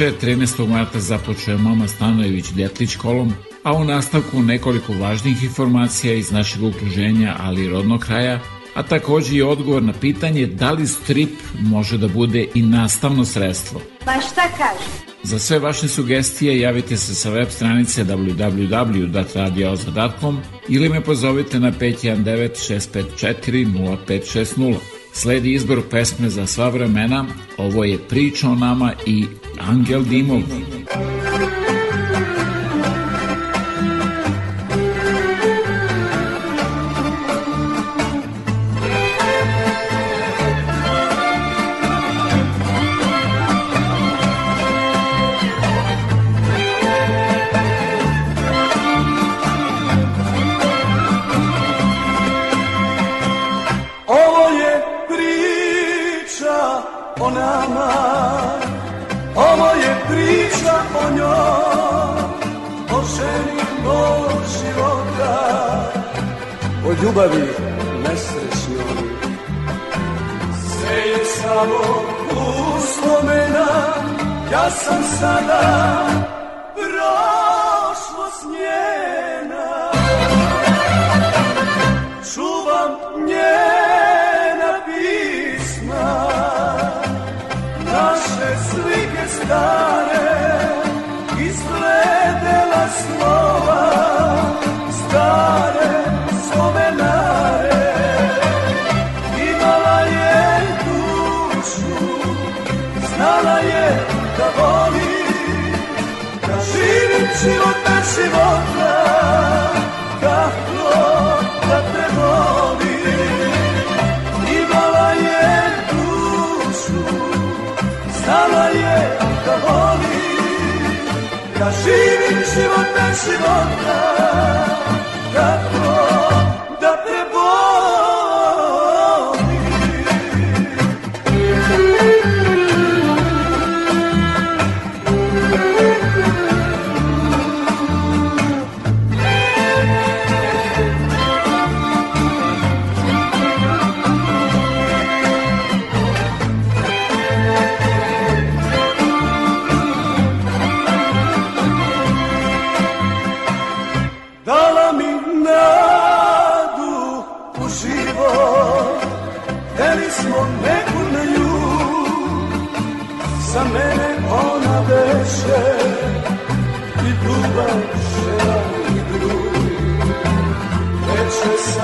Veče 13. marta započeo Mama Stanojević Ljetlić kolom, a u nastavku nekoliko važnih informacija iz našeg okruženja, ali i rodnog kraja, a takođe i odgovor na pitanje da li strip može da bude i nastavno sredstvo. Pa šta kaže? Za sve vaše sugestije javite se sa web stranice www.radioza.com ili me pozovite na 519 654 0560. Sledi izbor pesme za sva vremena, ovo je priča o nama i Ángel Dimon.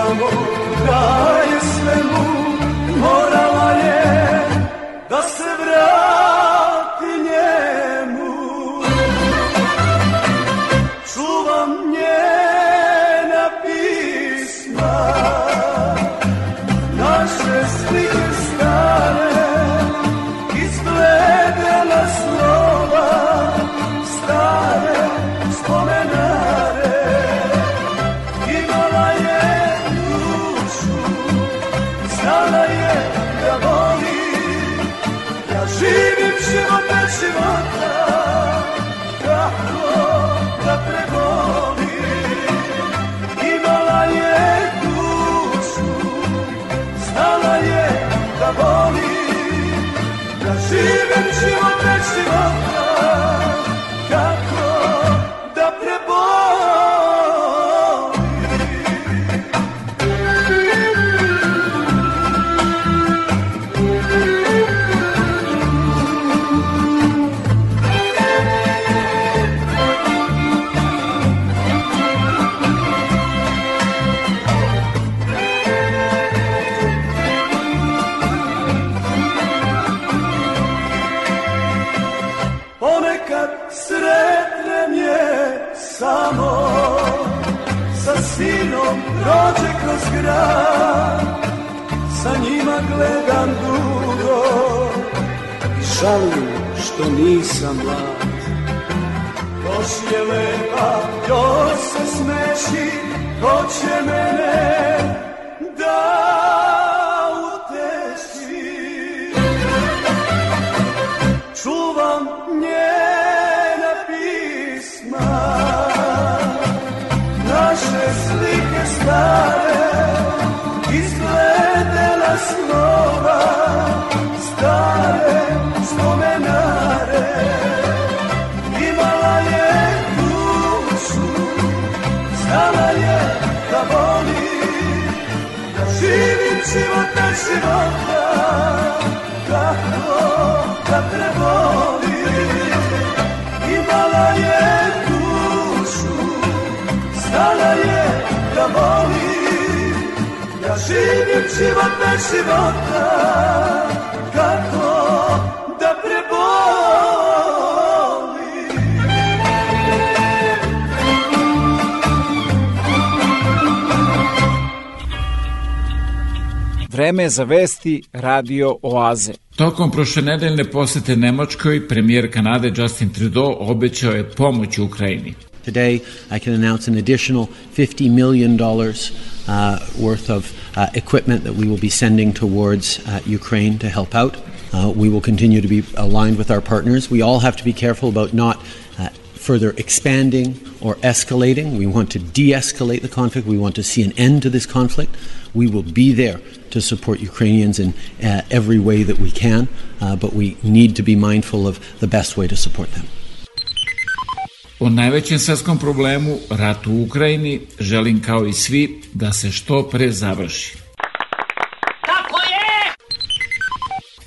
amor. žalim što nisam mlad. Još je lepa, još se smeši, ko će mene jedna sirota Kako da preboli Imala je dušu stala je da voli. Ja živim život bez života Vreme za vesti Radio Oaze. Tokom prošlenedeljne posete Nemačkoj, premijer Kanade Justin Trudeau obećao je pomoć Ukrajini. Today, I can announce an additional $50 million uh, worth of uh, equipment that we will be sending towards uh, Ukraine to help out. Uh, we will continue to be aligned with our partners. We all have to be careful about not uh, further expanding or escalating. We want to de escalate the conflict. We want to see an end to this conflict. We will be there to support Ukrainians in uh, every way that we can, but we need to be mindful of the best way to support them. O najvećem svetskom problemu, ratu u Ukrajini, želim kao i svi da se što pre završi. Tako je!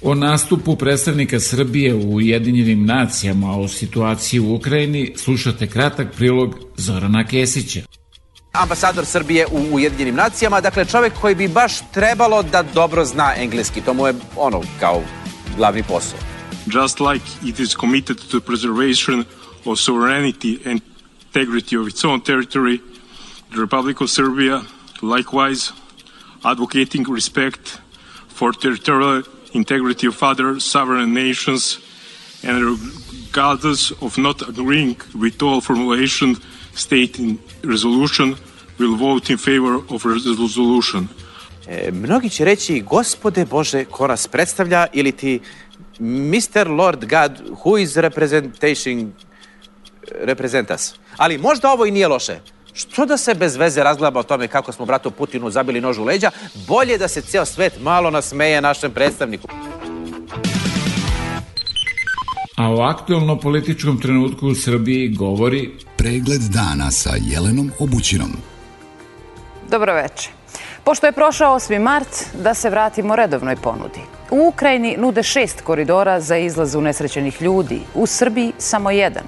O nastupu predstavnika Srbije u Ujedinjenim nacijama o situaciji u Ukrajini slušate kratak prilog Zorana Kesića ambasador Srbije u Ujedinjenim nacijama, dakle čovek koji bi baš trebalo da dobro zna engleski, to mu je ono kao glavni posao. Just like it is committed to preservation of sovereignty and integrity of its own territory, the Republic of Serbia, likewise, advocating respect for territorial integrity of other sovereign nations and regardless of not agreeing with all formulation state in resolution, will vote in favor of resolution. E, mnogi će reći, gospode Bože, ko nas predstavlja, ili ti Mr. Lord God, who is representation reprezentas. Ali možda ovo i nije loše. Što da se bez veze razglaba o tome kako smo bratu Putinu zabili nož u leđa, bolje da se ceo svet malo nasmeje našem predstavniku. A o aktualno političkom trenutku u Srbiji govori Pregled dana sa Jelenom Obućinom. Dobro veče. Pošto je prošao 8. mart, da se vratimo redovnoj ponudi. U Ukrajini nude šest koridora za izlaz unesrećenih ljudi, u Srbiji samo jedan.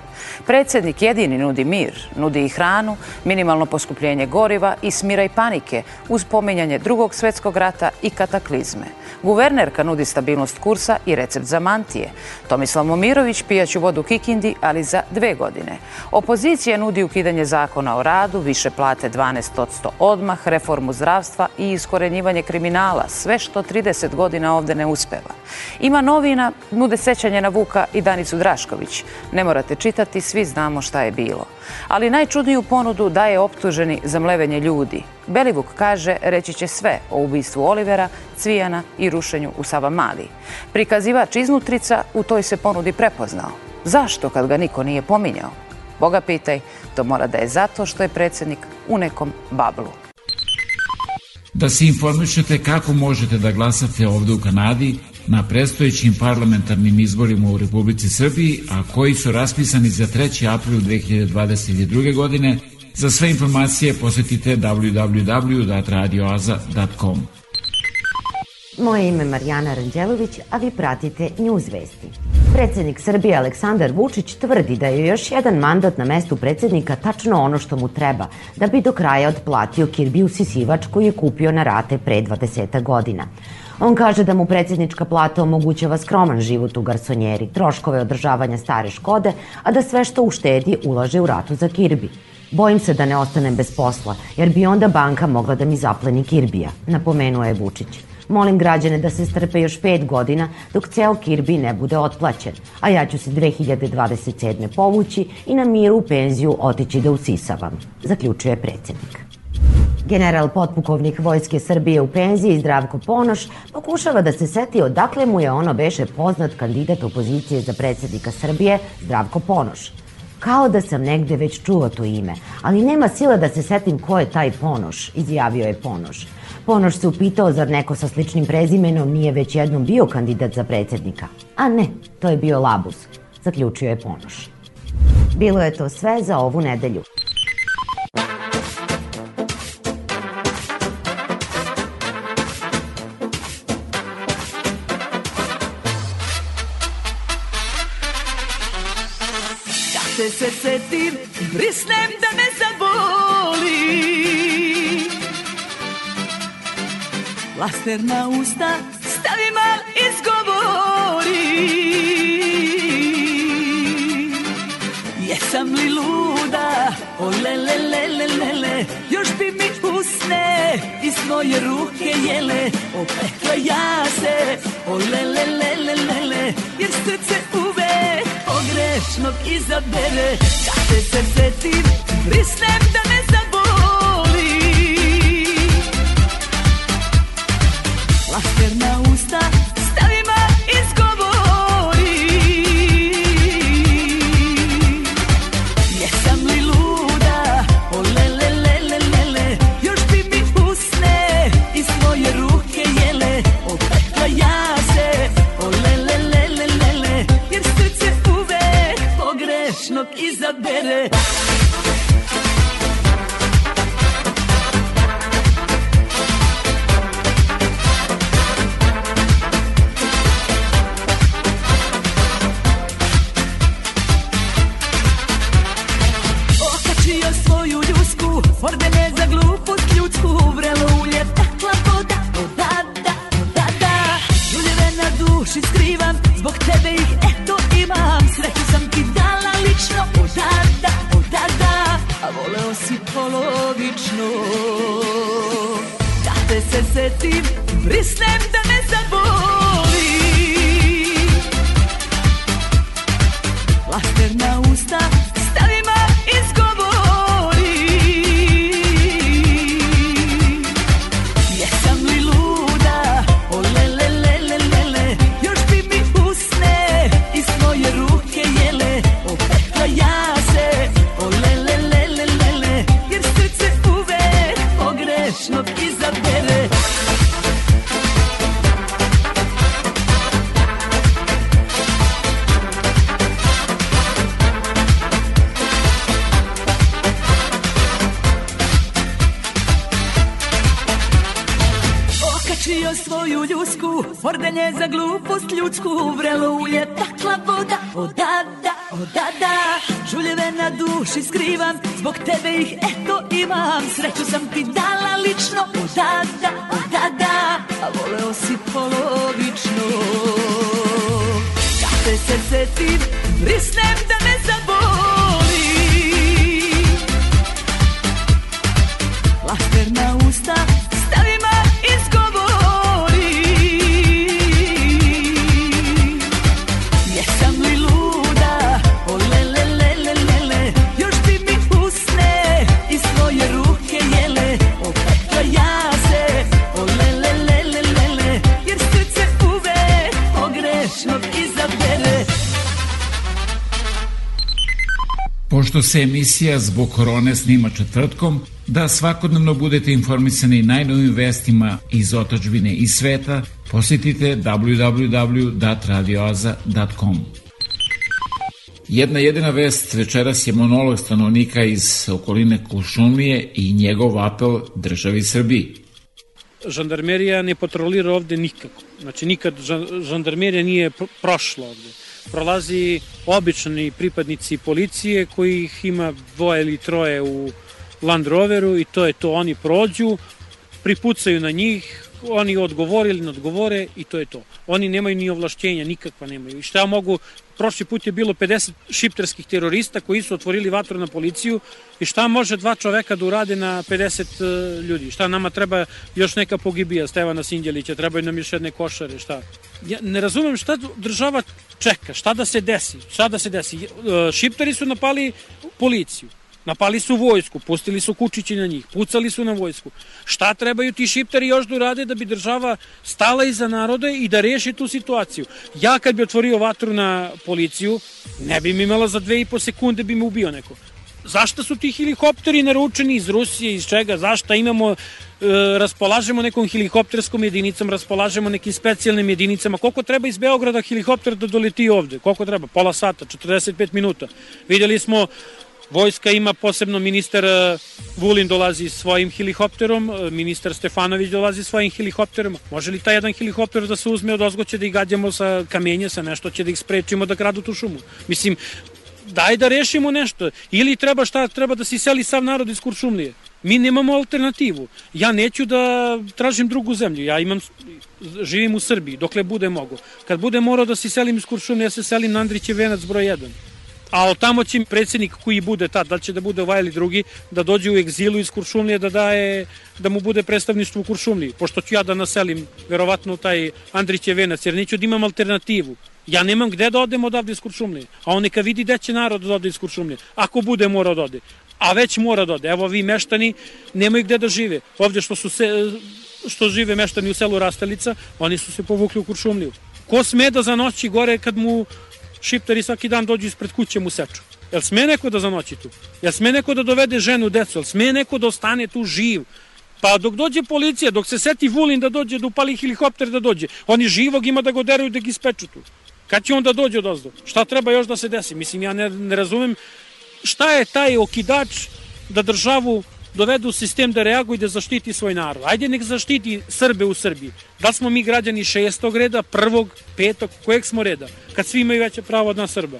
Predsednik jedini nudi mir, nudi i hranu, minimalno poskupljenje goriva i smira i panike uz pominjanje drugog svetskog rata i kataklizme. Guvernerka nudi stabilnost kursa i recept za mantije. Tomislav Momirović pijaću vodu Kikindi, ali za dve godine. Opozicija nudi ukidanje zakona o radu, više plate 12% odmah, reformu zdravstva i iskorenjivanje kriminala, sve što 30 godina ovde ne uspeva. Ima novina, nude sećanje na Vuka i Danicu Drašković. Ne morate čitati, svi znamo šta je bilo. Ali najčudniju ponudu daje optuženi za mlevenje ljudi. Belivuk kaže reći će sve o ubistvu Olivera, Cvijana i rušenju u Sava Mali. Prikazivač iznutrica u toj se ponudi prepoznao. Zašto kad ga niko nije pominjao? Boga pitaj, to mora da je zato što je predsednik u nekom bablu. Da se informišete kako možete da glasate ovde u Kanadi na predstojećim parlamentarnim izborima u Republici Srbiji, a koji su raspisani za 3. april 2022. godine, za sve informacije posetite www.radioaza.com. Moje ime je Marijana Ranđelović, a vi pratite News Vesti. Predsednik Srbije Aleksandar Vučić tvrdi da je još jedan mandat na mestu predsednika tačno ono što mu treba, da bi do kraja odplatio Kirbiju Sisivač koju je kupio na rate pre 20 godina. On kaže da mu predsednička plata omogućava skroman život u garsonjeri, troškove održavanja stare škode, a da sve što uštedi ulaže u ratu za Kirbi. Bojim se da ne ostanem bez posla, jer bi onda banka mogla da mi zapleni Kirbija, napomenuo je Vučić. Molim građane da se strpe još pet godina dok ceo Kirbi ne bude otplaćen, a ja ću se 2027. povući i na miru u penziju otići da usisavam, zaključuje predsednik. General potpukovnik Vojske Srbije u penziji Zdravko Ponoš pokušava da se seti odakle mu je ono beše poznat kandidat opozicije za predsednika Srbije Zdravko Ponoš. Kao da sam negde već čuo to ime, ali nema sila da se setim ko je taj Ponoš, izjavio je Ponoš. Ponoš se upitao zar neko sa sličnim prezimenom nije već jednom bio kandidat za predsednika. A ne, to je bio Labus, zaključio je Ponoš. Bilo je to sve za ovu nedelju. te se setim, brisnem da me zaboli Laster na usta stavi mal izgovori. Jesam li luda, o le le le le le le. Još bi mi usne i svoje ruke jele. Opekla ja se, o le le le le le le. Jer srce uvek pogrešnog izabere. Kad te se setim, prisnem da ne zaboli Laster na usta stavima izgovori. Jesam li luda, o le le le le le le. Još bi mi usne i svoje ruke jele. Opekla ja se, o le le le le le le. Jer srce uvek pogrešnog se emisija zbog korone snima četvrtkom, da svakodnevno budete informisani najnovim vestima iz otačbine i sveta, posjetite www.radioaza.com. Jedna jedina vest večeras je monolog stanovnika iz okoline Kušumlije i njegov apel državi Srbiji. žandarmerija ne patrolira ovde nikako. Znači, nikad žan- žandarmerija nije pr- prošla ovde. Prolazi obični pripadnici policije kojih ima dvoje ili troje u Land Roveru i to je to. Oni prođu, pripucaju na njih, oni odgovore ili ne odgovore i to je to. Oni nemaju ni ovlašćenja, nikakva nemaju. I šta mogu, prošli put je bilo 50 šiptarskih terorista koji su otvorili vatru na policiju i šta može dva čoveka da urade na 50 e, ljudi? Šta nama treba još neka pogibija Stevana Sindjelića, trebaju nam još jedne košare, šta? Ja ne razumem šta država čeka, šta da se desi, šta da se desi. E, Šiptari su napali policiju. Napali su vojsku, pustili su kučići na njih, pucali su na vojsku. Šta trebaju ti šiptari još da urade da bi država stala iza naroda i da reši tu situaciju? Ja kad bi otvorio vatru na policiju, ne bi mi imala za dve i po sekunde bi me ubio neko. Zašto su ti helikopteri naručeni iz Rusije, iz čega, zašto imamo, e, raspolažemo nekom helikopterskom jedinicom, raspolažemo nekim specijalnim jedinicama, koliko treba iz Beograda helikopter da doleti ovde, koliko treba, pola sata, 45 minuta. Videli smo Vojska ima posebno ministar e, Vulin dolazi svojim helikopterom, e, ministar Stefanović dolazi svojim helikopterom. Može li taj jedan helikopter da se uzme od ozgoće da ih gađamo sa kamenje, sa nešto će da ih sprečimo da kradu tu šumu? Mislim, daj da rešimo nešto. Ili treba šta, treba da se iseli sav narod iz Kuršumlije. Mi nemamo alternativu. Ja neću da tražim drugu zemlju. Ja imam, živim u Srbiji, dokle bude mogo. Kad bude morao da se selim iz Kuršumlja, ja se selim na Andrićev venac broj 1. A od tamo će predsednik koji bude tad, da će da bude ovaj ili drugi, da dođe u egzilu iz Kuršumlije, da daje, da mu bude predstavništvo u Kuršumliji. Pošto ću ja da naselim, verovatno, taj Andrićev venac, jer neću da imam alternativu. Ja nemam gde da odem odavde iz Kuršumlije. A on neka vidi gde će narod da ode iz Kuršumlije. Ako bude mora da ode. A već mora da ode. Evo vi meštani nemaju gde da žive. Ovdje što su se, što žive meštani u selu Rastelica, oni su se povukli u Kuršumliju. Ko sme da zanoći gore kad mu šiptari svaki dan dođu ispred kuće mu seču? Jel sme neko da zanoći tu? Jel sme neko da dovede ženu, decu? Jel sme neko da ostane tu živ? Pa dok dođe policija, dok se seti Vulin da dođe, da upali helikopter da dođe, oni živog ima da go deraju da ga ispeču tu. Kad će on da dođe od ozdo? Šta treba još da se desi? Mislim, ja ne, ne razumem šta je taj okidač da državu dovedu sistem da reaguje i da zaštiti svoj narod. Ajde nek zaštiti Srbe u Srbiji. Da smo mi građani šestog reda, prvog, petog, kojeg smo reda? Kad svi imaju veće pravo od nas Srba.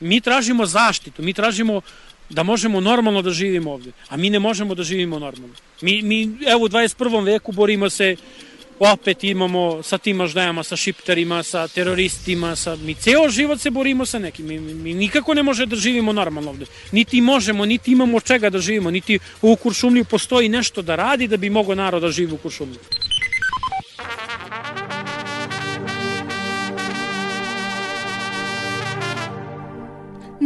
Mi tražimo zaštitu, mi tražimo da možemo normalno da živimo ovde, a mi ne možemo da živimo normalno. Mi, mi evo u 21. veku borimo se opet imamo sa tim maždajama, sa šiptarima, sa teroristima, sa, mi ceo život se borimo sa nekim, mi, mi nikako ne može da živimo normalno ovde. Niti možemo, niti imamo čega da živimo, niti u Kuršumliju postoji nešto da radi da bi mogo narod da živi u Kuršumliju.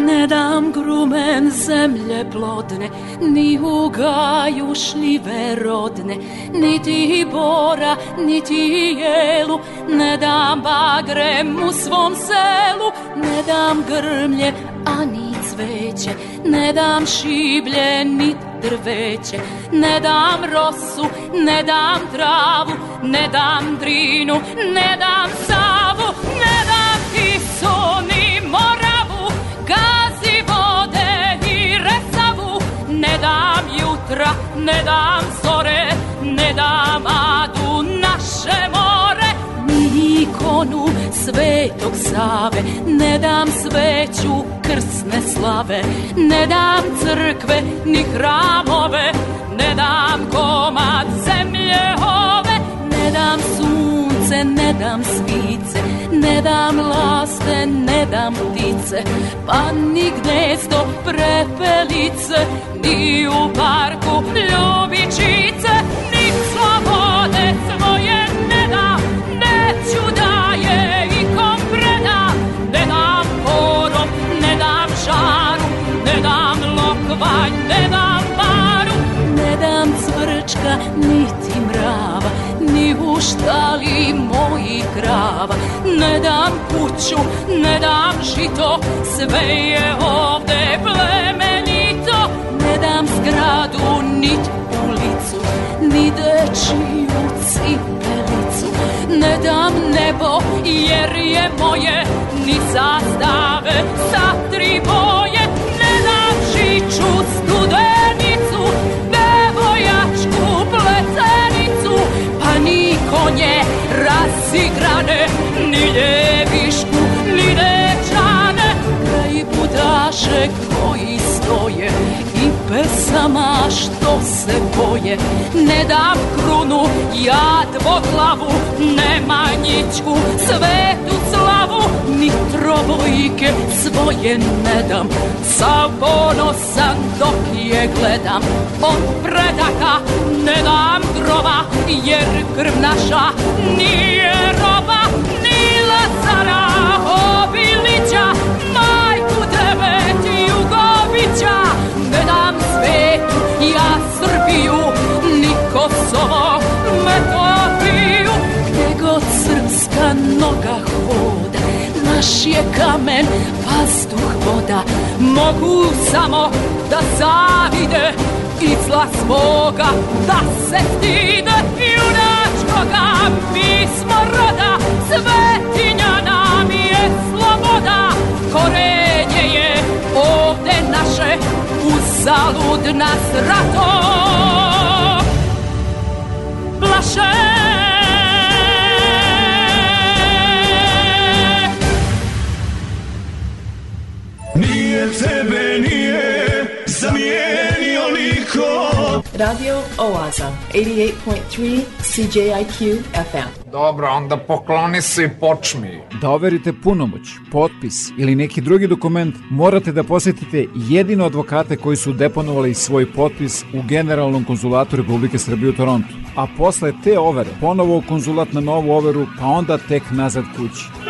Ne dam grumen zemlje plodne, ni u gaju šljive rodne, niti bora, niti jelu, ne dam bagrem u svom selu, ne dam grmlje, a ni cveće, ne dam šiblje, ni drveće, ne dam rosu, ne dam travu, ne dam drinu, ne dam savu, ne dam tisu, ne dam jutra, ne dam zore, ne dam adu naše more, ni ikonu svetog Save, ne dam sveću krsne slave, ne dam crkve ni hramove, ne dam komad zemlje ove, ne dam sunce, ne dam svice, ne dam laste, ne dam ptice, pa ni gnezdo prepelice, ni u parku ljubičice, ni slobode svoje ne dam, neću da je ikom predam, ne dam korom, ne dam žaru, ne dam lokvanj, ne dam paru, ne dam cvrčka, ni u štali mojih krava, ne dam kuću, ne dam žito, sve je ovde plemenito, ne dam zgradu, nit ulicu, ni dečiju cipelicu, ne dam nebo, jer je moje, ni zastave sa tri boje, budaše koji stoje i pesama što se boje. Ne dam krunu, ja dvoglavu, Nemanjićku, svetu slavu, ni trobojke svoje ne dam. Sav ponosan dok je gledam, od predaka ne dam grova, jer krv naša nije roba, ni Lazara Jugovića, ne dam svetu, ja Srbiju, ni Kosovo, Metohiju, gde god srpska noga hoda, naš je kamen, vazduh, voda, mogu samo da zavide i zla svoga da se stide. Junačkoga mi smo roda svetinja nam je sloboda. Je ovde naše uzalud nas rato. Plaše. Nije tebe Radio Oaza, 88.3 CJIQ FM. Dobro, onda pokloni se i počmi. Da overite punomoć, potpis ili neki drugi dokument, morate da posetite jedino advokate koji su deponovali svoj potpis u Generalnom konzulatu Republike Srbije u Torontu. A posle te overe, ponovo u konzulat na novu overu, pa onda tek nazad kući.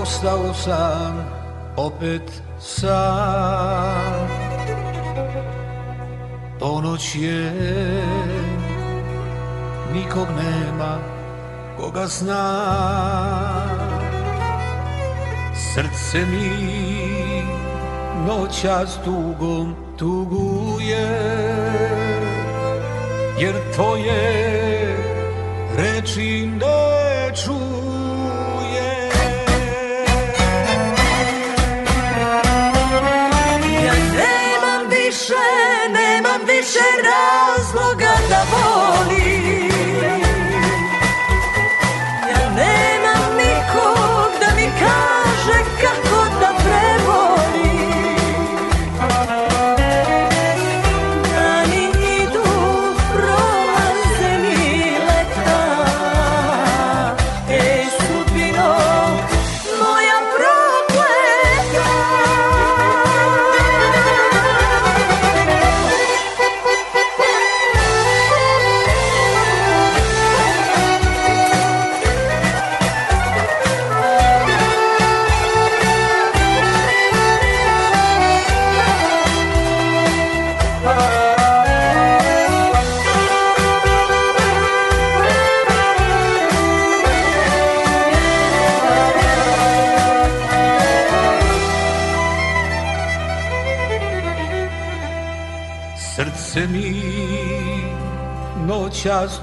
postao sam, opet sam. Ponoć je, nikog nema, koga zna. Srce mi noća s tugom tuguje. jer tvoje reči ne čuje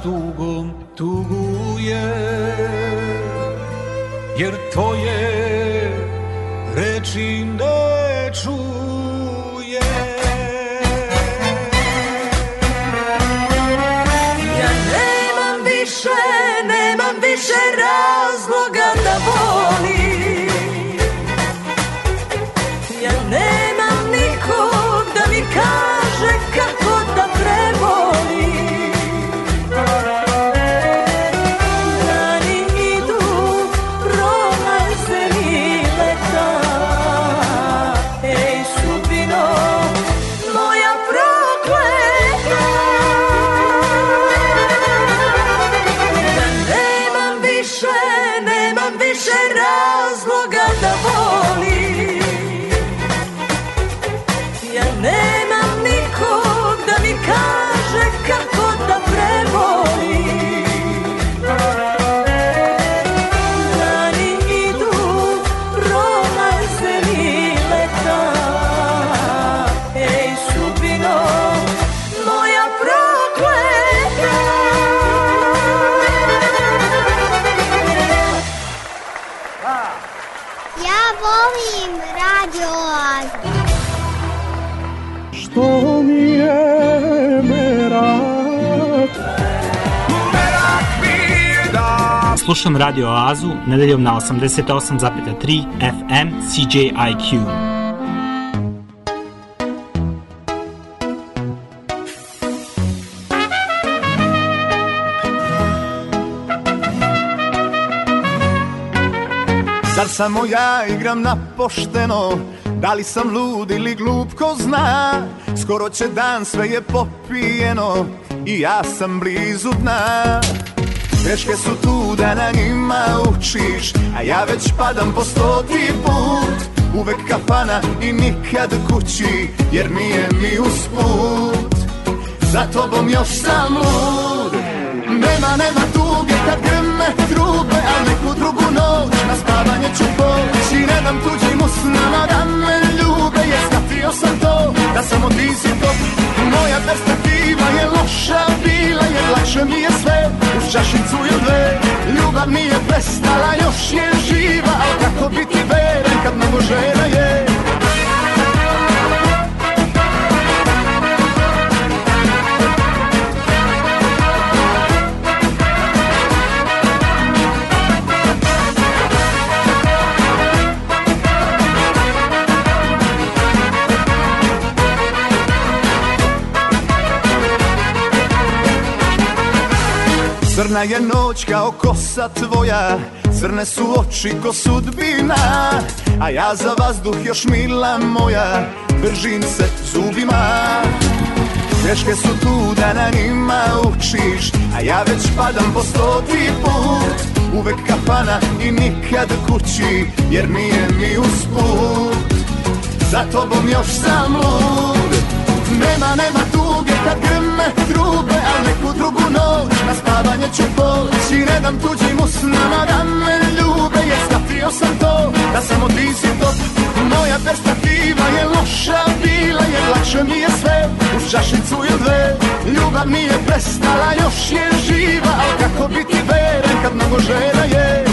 noćas tugom tuguje Slušam Radio Oazu nedeljom na 88,3 FM CJIQ. Zar samo ja igram na pošteno Da li sam lud ili glup ko zna? Skoro će dan sve je popijeno I ja sam blizu dna Greške su tu da na njima učiš A ja već padam po stoti put. Uvek kafana i nikad kući Jer nije mi usput. Za tobom još sam lud. Nema, nema tuge kad grme trube Al neku drugu noć na spavanje ću poći. Ne dam tuđim usnama da me ljube Jer shvatio sam to da samo ti si to Moja perspektiva je loša bila Jer lakše mi je sve. Uz čašicu ili dve Ljubav nije prestala, još je živa Al kako biti veren kad mnogo žena je Crna je noć kao kosa tvoja Crne su oči ko sudbina A ja za vazduh još mila moja Držim se zubima. Greške su tu da na njima učiš A ja već padam po stoti put. Uvek kafana i nikad kući Jer nije mi usput. Za tobom još sam lud. Nema, nema tuge kad grme trube Al neku drugu noć na spavanje ću poći Ne dam tuđim usnama da me ljube Jer shvatio sam to da samo ti si to. Moja perspektiva je loša bila Jer lakše mi je sve uz čašicu ili dve. Ljubav nije prestala, još je živa Al kako biti veren kad mnogo žena je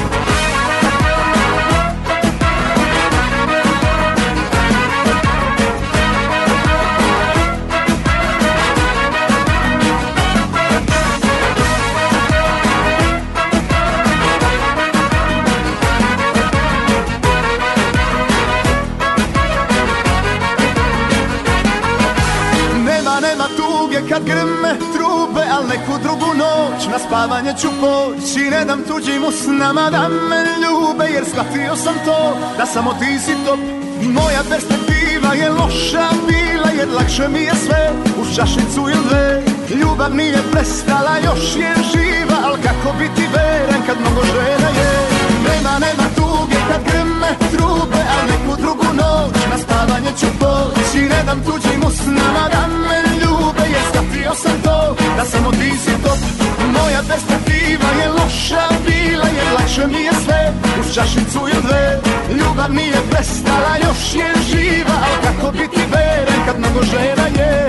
kad grme trube Al neku drugu noć na spavanje ću poći Ne dam tuđim usnama da me ljube Jer shvatio sam to da samo ti si top. Moja perspektiva je loša bila Jer lakše mi je sve uz čašicu ili dve. Ljubav nije prestala, još je živa Al kako biti veren kad mnogo žena je? Nema, nema tuge kad grme trube Al neku drugu noć na spavanje ću poći Ne dam tuđim usnama da me Sam to da samo ti si top. Moja perspektiva je loša bila Jer lakše mi je sve. Uz čašicu ili dve Ljubav nije prestala, još je živa. Al kako biti veren kad mnogo žena je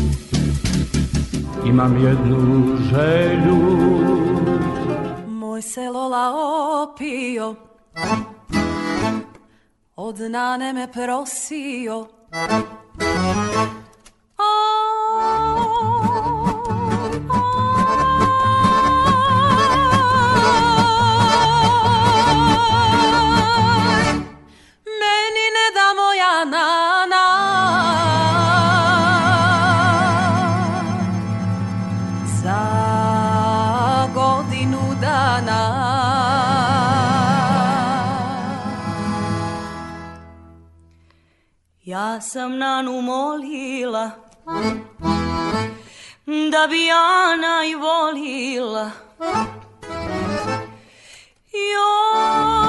Imam jednu želju. Moj se Lola opio Od nane me prosio. Meni Ja sam nanu molila Da bi Ana i volila Joj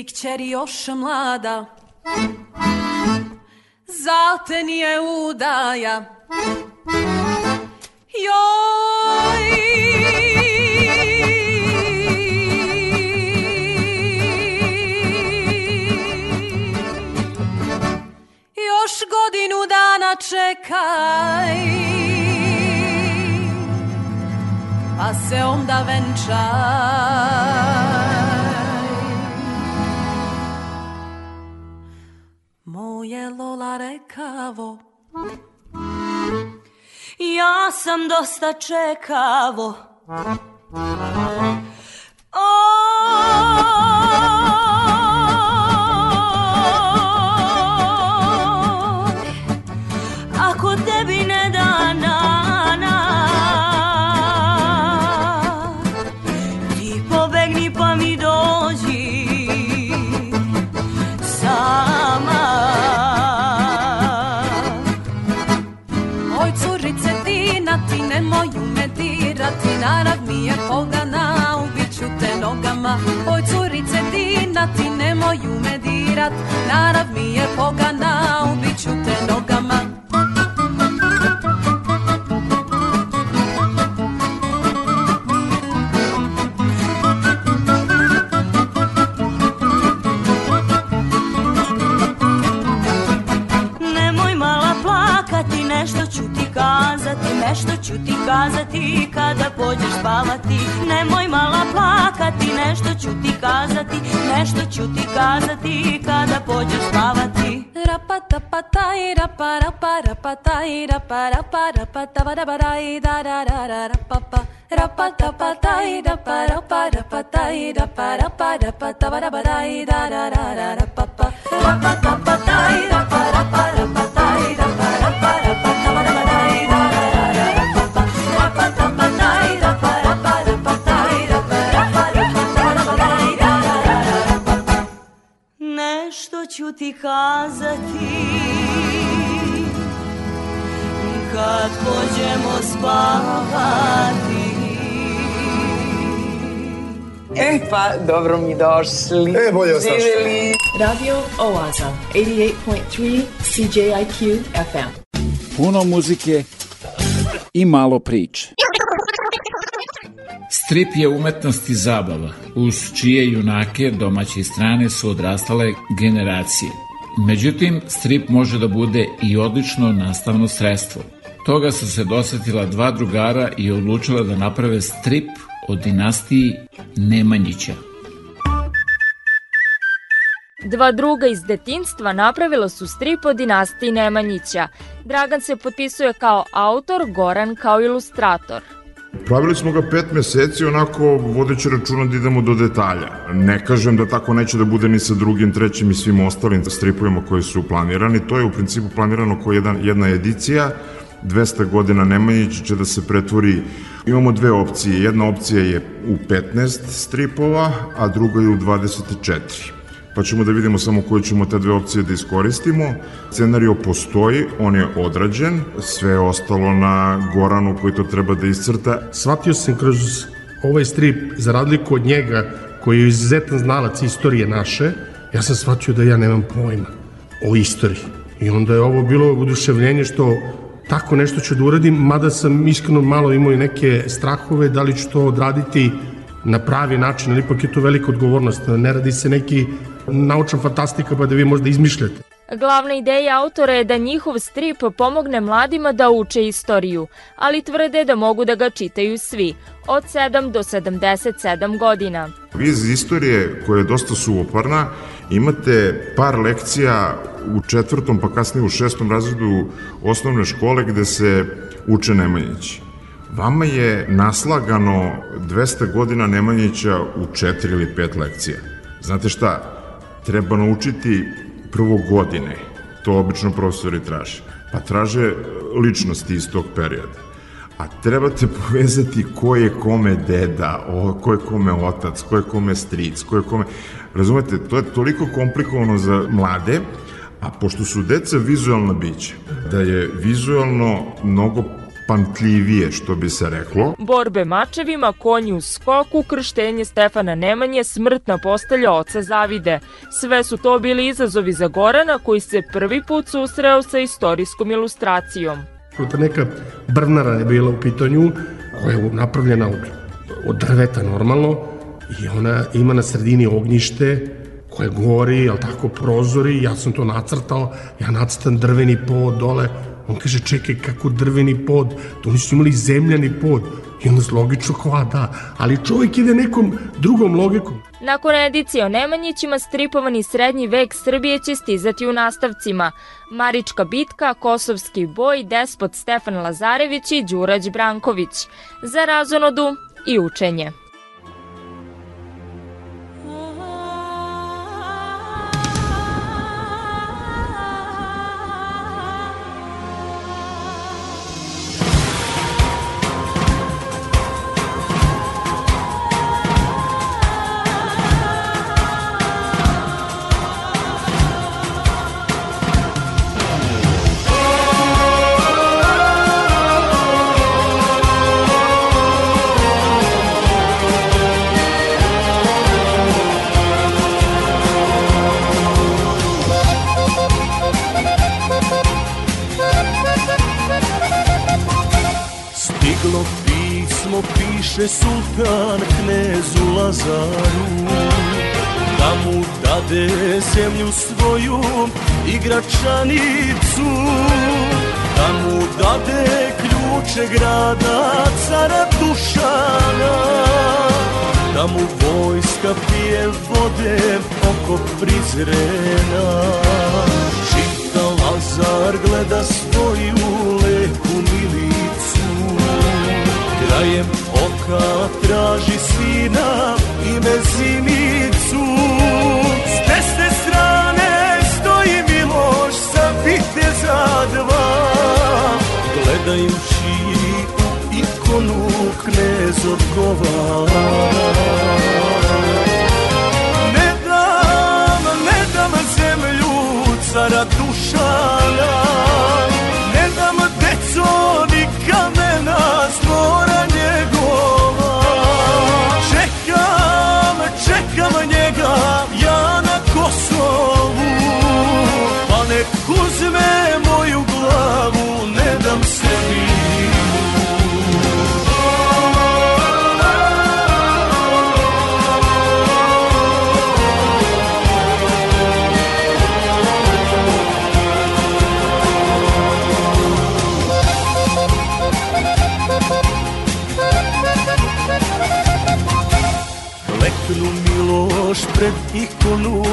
si kćeri još mlada. Za te nije udaja. Joj! Još godinu dana čekaj Pa se onda venčaj Moje Lola rekavo. Ja sam dosta čekavo. Oj, nogama Oj curice Dina ti nemoju me dirat Narav mi je pogana, ubiću te nogama kazati, nešto ću ti kazati kada pođeš spavati Nemoj mala plakati, nešto ću ti kazati Nešto ću ti kazati kada pođeš spavati Rapa tapa taj rapa rapa rapa taj rapa rapa rapa taba rapa raj da da da da rapa pa Rapa tapa tai rapa rapa rapa tai rapa rapa rapa taba rapa raj da da da da rapa pa Rapa tapa tai rapa rapa rapa ću ti kazati kad pođemo spavati E pa, dobro mi došli. E, bolje vas našli. Radio Oaza, 88.3 CJIQ FM. Puno muzike i malo priče. Strip je umetnost i zabava, uz čije junake domaće i strane su odrastale generacije. Međutim, strip može da bude i odlično nastavno sredstvo. Toga su se dosetila dva drugara i odlučila da naprave strip o dinastiji Nemanjića. Dva druga iz detinstva napravila su strip o dinastiji Nemanjića. Dragan se potpisuje kao autor, Goran kao ilustrator. Pravili smo ga pet meseci, onako vodeći računa da idemo do detalja. Ne kažem da tako neće da bude ni sa drugim, trećim i svim ostalim stripovima koji su planirani. To je u principu planirano kao jedan, jedna edicija. 200 godina Nemanjić će da se pretvori. Imamo dve opcije. Jedna opcija je u 15 stripova, a druga je u 24 pa ćemo da vidimo samo koje ćemo te dve opcije da iskoristimo. Scenario postoji, on je odrađen, sve je ostalo na Goranu koji to treba da iscrta. Shvatio sam kroz ovaj strip, za razliku od njega, koji je izuzetan znalac istorije naše, ja sam shvatio da ja nemam pojma o istoriji. I onda je ovo bilo oduševljenje što tako nešto ću da uradim, mada sam iskreno malo imao i neke strahove da li ću to odraditi na pravi način, ali ipak je to velika odgovornost. Ne radi se neki naučna fantastika pa da vi možda izmišljate. Glavna ideja autora je da njihov strip pomogne mladima da uče istoriju, ali tvrde da mogu da ga čitaju svi, od 7 do 77 godina. Vi iz istorije, koja je dosta suvoparna, imate par lekcija u četvrtom pa kasnije u šestom razredu osnovne škole gde se uče Nemanjići. Vama je naslagano 200 godina Nemanjića u 4 ili 5 lekcija. Znate šta, treba naučiti prvo godine, to obično profesori traže, pa traže ličnosti iz tog perioda. A trebate povezati ko je kome deda, o, ko je kome otac, ko je kome stric, ko je kome... Razumete, to je toliko komplikovano za mlade, a pošto su deca vizualna bića, da je vizualno mnogo pamtljivije, što bi se reklo. Borbe mačevima, konji u skoku, krštenje Stefana Nemanje, smrtna postelja oca Zavide. Sve su to bili izazovi za Gorana koji se prvi put susreo sa istorijskom ilustracijom. Ta neka brvnara je bila u pitanju, koja je napravljena od, od drveta normalno, i ona ima na sredini ognjište koje gori, ali tako prozori, ja sam to nacrtao, ja nacrtam drveni pod dole, On kaže, čekaj, kako drveni pod, to oni su imali zemljani pod. I onda logično kao, da, ali čovjek ide nekom drugom logikom. Nakon edicije o Nemanjićima, stripovani srednji vek Srbije će stizati u nastavcima. Marička bitka, Kosovski boj, despot Stefan Lazarević i Đurać Branković. Za razonodu i učenje. Piše sultan knezu Lazaru Da mu dade zemlju svoju i gračanicu Da mu dade ključe grada cara Dušana Da mu vojska pije vode oko Prizrena. Čita Lazar gleda svoju lepu milicu Krajem oka traži sina i mezimicu S desne strane stoji Miloš sa viteza dva. Gledajući u ikonu knez odgovara cara Dušana. Ne dam deco ni kamena čekam njega ja na Kosovu. Pa nek uzme moju glavu, ne dam sebi Miloš pred ikonu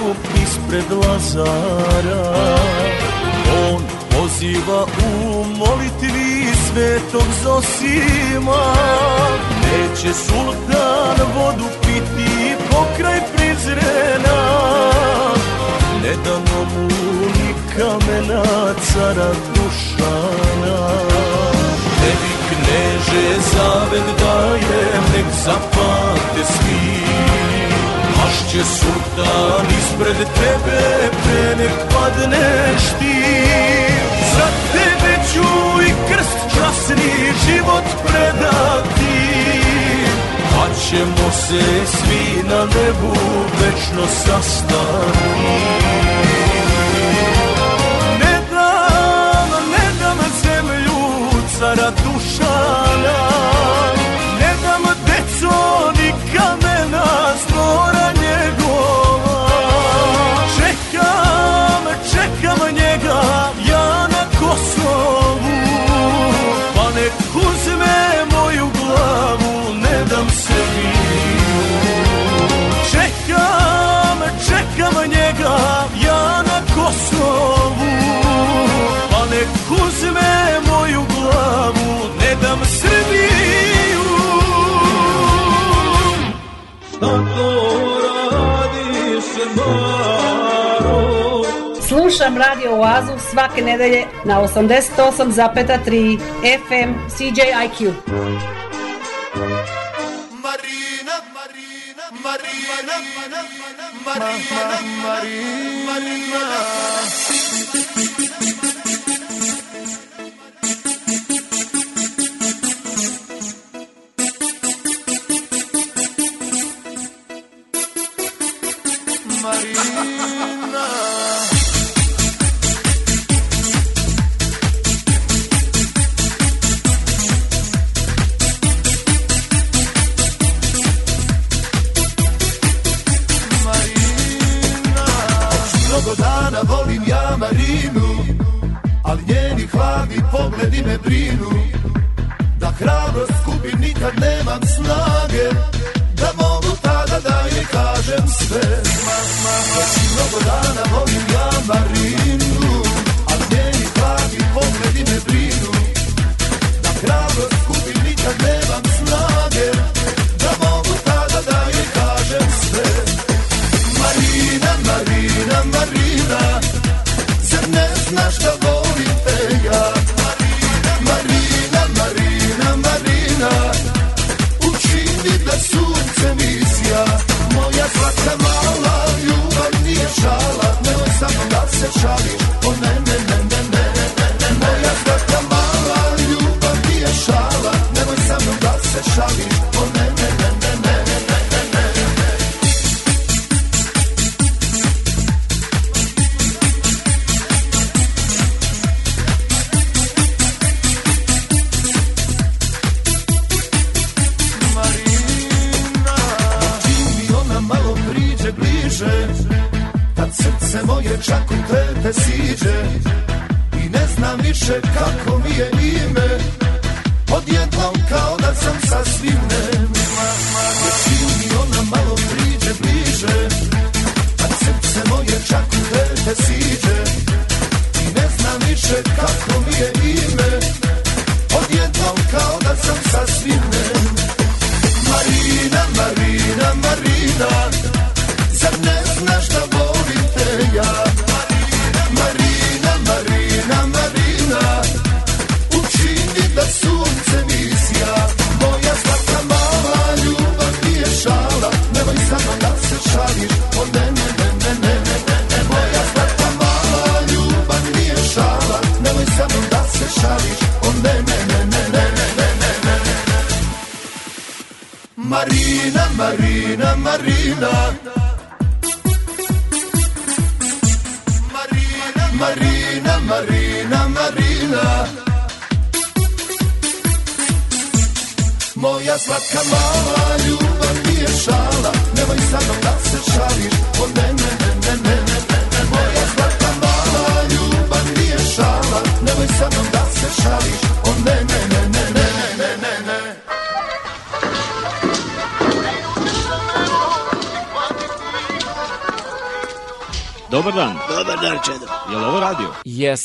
ispred Lazara. On poziva u molitvi svetog Zosima. Neće sultan vodu piti pokraj Prizrena Ne damo mu ni kamena cara Dušana. Tebi kneže zavet dajem, nek zapate svi Pašće sultan ispred tebe, pre nek padneš ti. Za tebe ću i krst časni život predati. Pa ćemo se svi na nebu večno sastati. Ne dam, ne dam zemlju cara Slušam Radio Oazu svake nedelje na 88,3 FM CJIQ. Marina, Marina, Marina, Marina, Marina, Marina. Brinu Da hrabrost skupim nikad nemam snage Da mogu tada da joj kažem sve. Već mnogo dana volim ja Marinu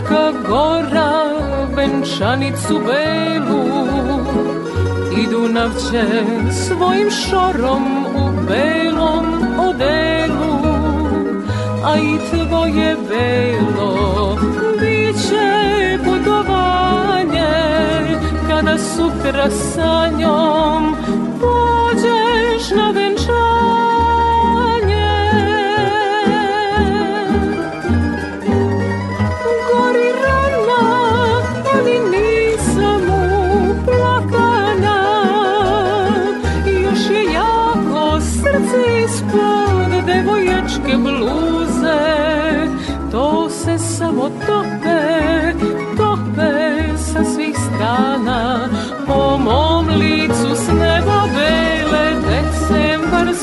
Fruška gora, venčanicu belu, i Dunav će svojim šorom u belom odelu, a i tvoje belo biće putovanje, kada sutra sa njom pođeš na venčanje.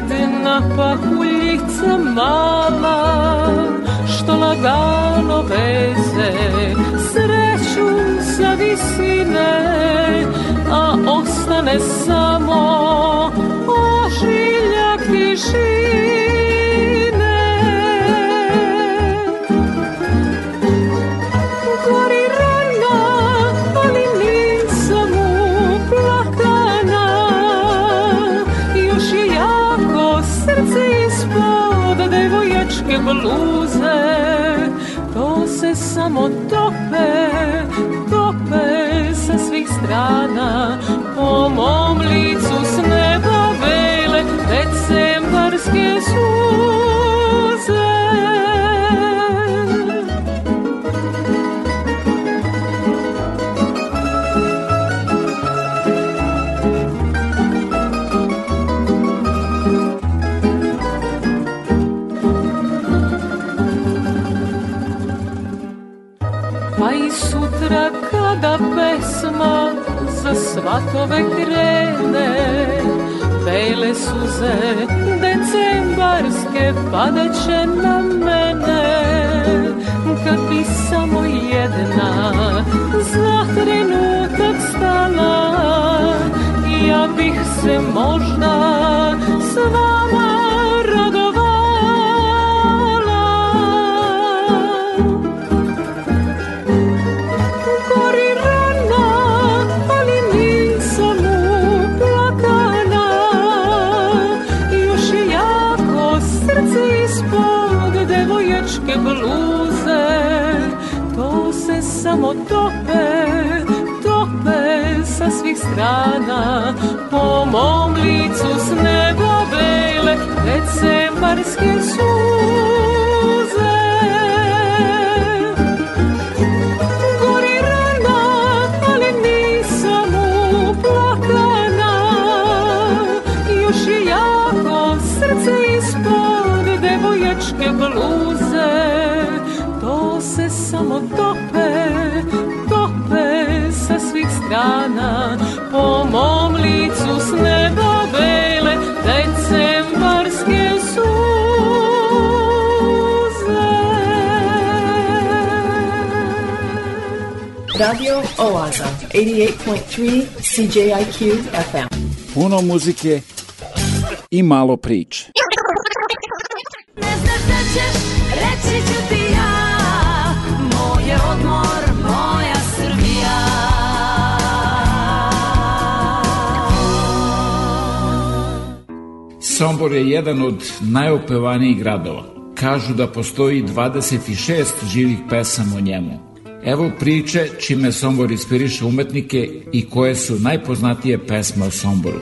jedina pahuljica mala Što lagano veze sreću sa visine A ostane samo ožiljak i živ sana. cvatove krene Pejle suze decembarske padaće na mene. Kad bi samo jedna za trenutak stala Ja bih se možda s vama strana Po mom licu s neba bele decembarske suze Radio Oaza, 88.3 CJIQ FM. Puno muzike i malo priče. Ne znaš da ćeš, reći ću ti ja Moj je odmor, moja Srbija Sombor je jedan od najopevanijih gradova. Kažu da postoji 26 živih pesama o njemu. Evo priče čime Sombor inspiriše umetnike i koje su najpoznatije pesme o Somboru.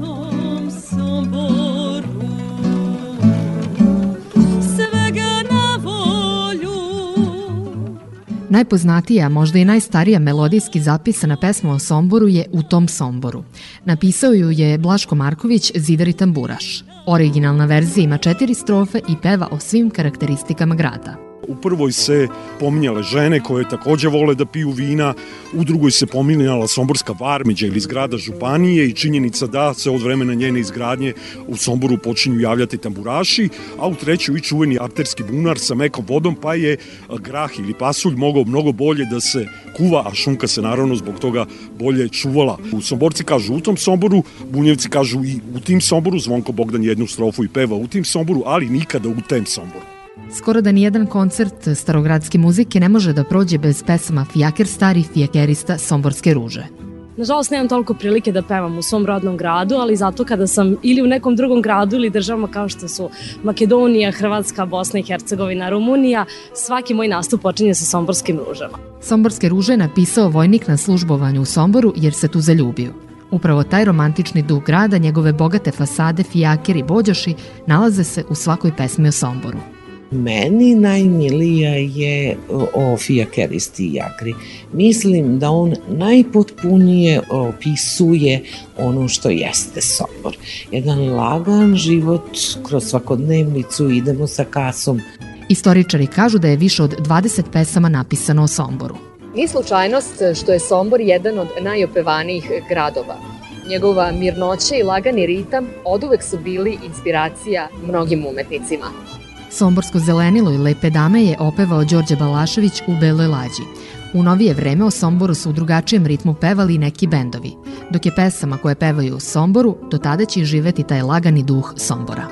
Tom Somboru Svega na volju Najpoznatija, a možda i najstarija melodijski zapisana pesma o Somboru je U tom Somboru. Napisao ju je Blaško Marković, zidar i tamburaš. Originalna verzija ima četiri strofe i peva o svim karakteristikama grada. U prvoj se pominjale žene koje takođe vole da piju vina, u drugoj se pominjala Somborska varmeđa ili zgrada Županije i činjenica da se od vremena njene izgradnje u Somboru počinju javljati tamburaši, a u trećoj i čuveni arterski bunar sa mekom vodom, pa je grah ili pasulj mogao mnogo bolje da se kuva, a šunka se naravno zbog toga bolje čuvala. U Somborci kažu u tom Somboru, Bunjevci kažu i u tim Somboru, Zvonko Bogdan jednu strofu i peva u tim Somboru, ali nikada u tem Somboru. Skoro da nijedan koncert starogradske muzike ne može da prođe bez pesama Fijaker stari fijakerista Somborske ruže. Nažalost, nemam toliko prilike da pevam u svom rodnom gradu, ali zato kada sam ili u nekom drugom gradu ili državama kao što su Makedonija, Hrvatska, Bosna i Hercegovina, Rumunija, svaki moj nastup počinje sa somborskim ružama. Somborske ruže je napisao vojnik na službovanju u Somboru jer se tu zaljubio. Upravo taj romantični duh grada, njegove bogate fasade, fijaker i bođoši nalaze se u svakoj pesmi o Somboru. Meni najmilija je o fijakeristi Jakri. Mislim da on najpotpunije opisuje ono što jeste Sombor. Jedan lagan život kroz svakodnevnicu, idemo sa kasom. Istoričari kažu da je više od 20 pesama napisano o Somboru. Nije slučajnost što je Sombor jedan od najopevanijih gradova. Njegova mirnoća i lagani ritam oduvek su bili inspiracija mnogim umetnicima. Somborsko zelenilo i lepe dame je opevao Đorđe Balašević u Beloj lađi. U novije vreme o Somboru su u drugačijem ritmu pevali neki bendovi, dok je pesama koje pevaju u Somboru, do tada će živeti taj lagani duh Sombora.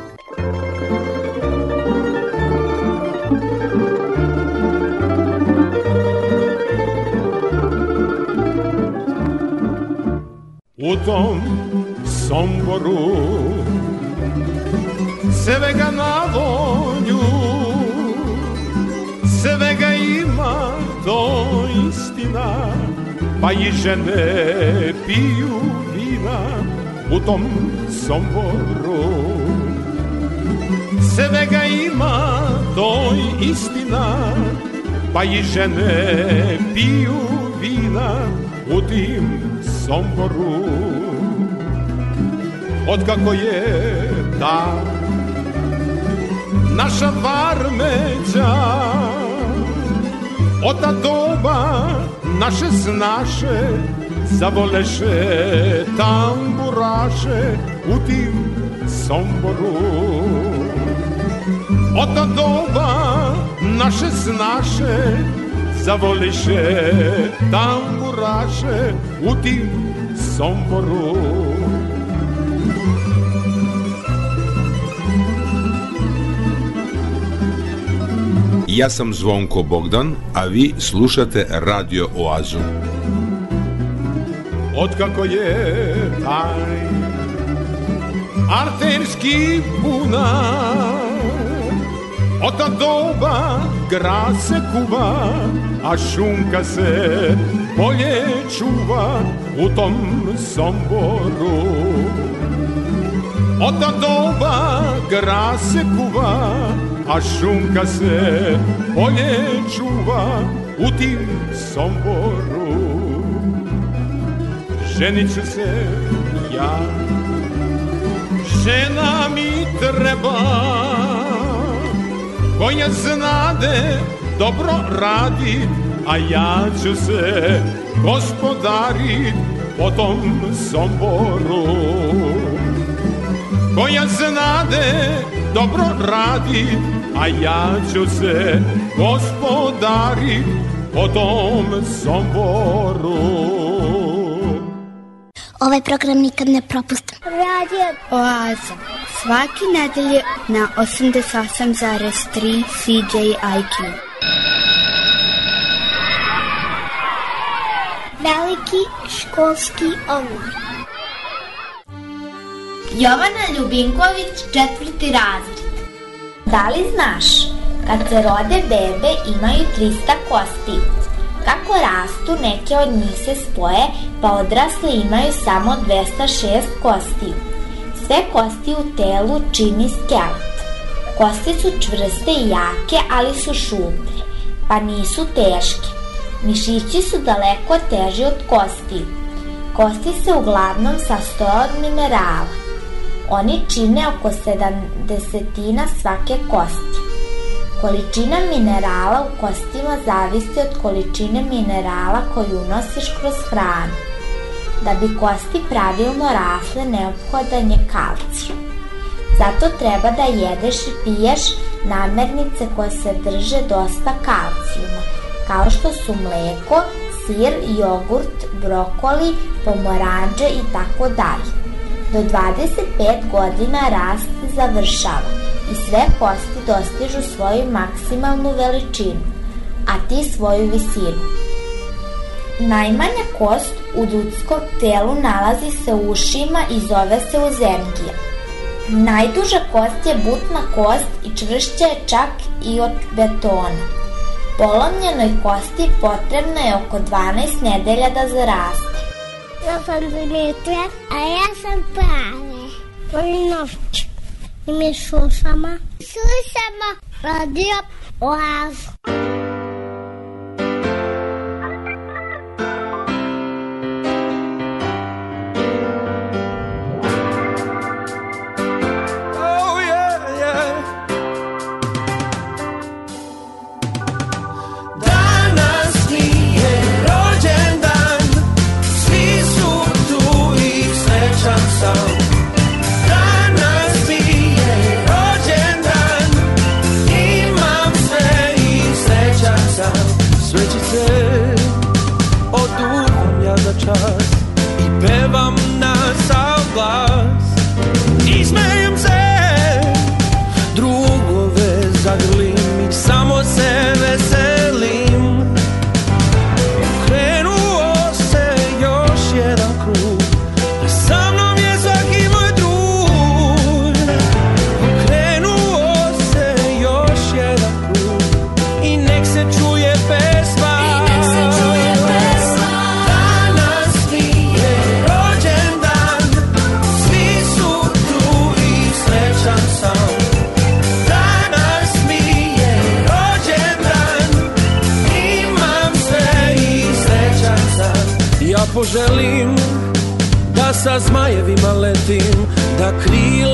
U tom Somboru svega na to istina pa i žene piju vina u tom Somboru. Svega ima to istina pa i žene piju vina u tim Somboru. Otkako je ta naša varmeđa Od ta doba naše snaše Zavoleše tamburaše u tim Somboru. Od ta doba naše snaše Zavoliše tamburaše u tim Somboru Ja sam Zvonko Bogdan, a vi slušate Radio Oazu. Otkako je taj arterski bunar Od ta doba grad se kuva, a šunka se bolje čuva u tom Somboru. Od ta doba grad se kuva, a šunka se bolje čuva u tim Somboru. Ženit ću se ja, žena mi treba, koja znade dobro radi, a ja ću se gospodarit po tom Somboru. Koja znade dobro radi, a ja ću se gospodarit po tom Somboru. Ovaj program nikad ne propustim. Radio Oaza. Svaki nedelje na 88,3 CJIQ. Veliki školski omor. Jovana Ljubinković, četvrti razred. Da li znaš, kad se rode bebe imaju 300 kosti. Kako rastu, neke od njih se spoje, pa odrasle imaju samo 206 kostiju. Sve kosti u telu čini skelet. Kosti su čvrste i jake, ali su šuplje, pa nisu teške. Mišići su daleko teži od kosti. Kosti se uglavnom sastoje od minerala. Oni čine oko 70 svake kosti. Količina minerala u kostima zavisi od količine minerala koju unosiš kroz hranu. Da bi kosti pravilno rasle neophodan je kalcijum. Zato treba da jedeš i piješ namirnice koje se drže dosta kalcijuma, kao što su mleko, sir, jogurt, brokoli, pomoranđe i tako dalje. Do 25 godina rast završava i sve kosti dostižu svoju maksimalnu veličinu, a ti svoju visinu. Najmanja kost u ljudskom telu nalazi se u ušima i zove se uzemgija. Najduža kost je butna kost i čvršća je čak i od betona. Polomljenoj kosti potrebno je oko 12 nedelja da zaraste. Ja sam Dimitra, a ja sam Prave. Polinovć. I mi slušamo. Slušamo radio Oazu. touch sa zmajevima letim, da krila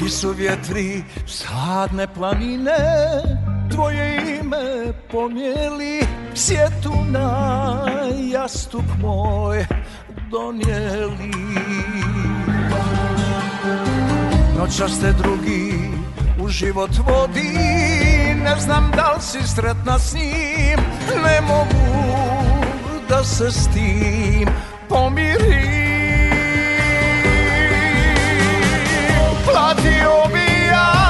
Neki su vjetri sladne planine Tvoje ime pomijeli. Sjetu na jastuk moj donijeli. Noćas te drugi u život vodi. Ne znam da li si sretna s njim. Ne mogu da se s tim pomirim Ethiopia.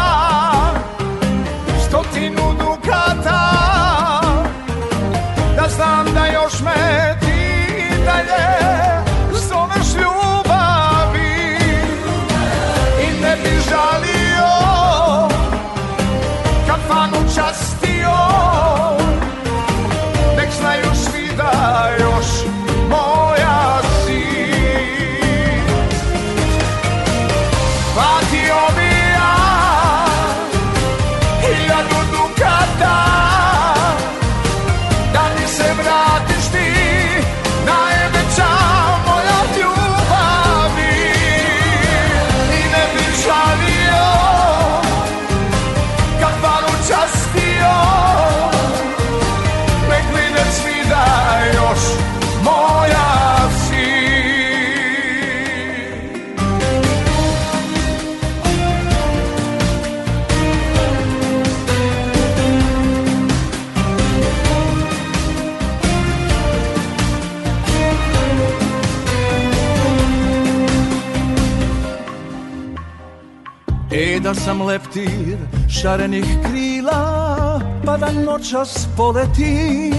Da sam leptir šarenih krila Pa da noćas poleti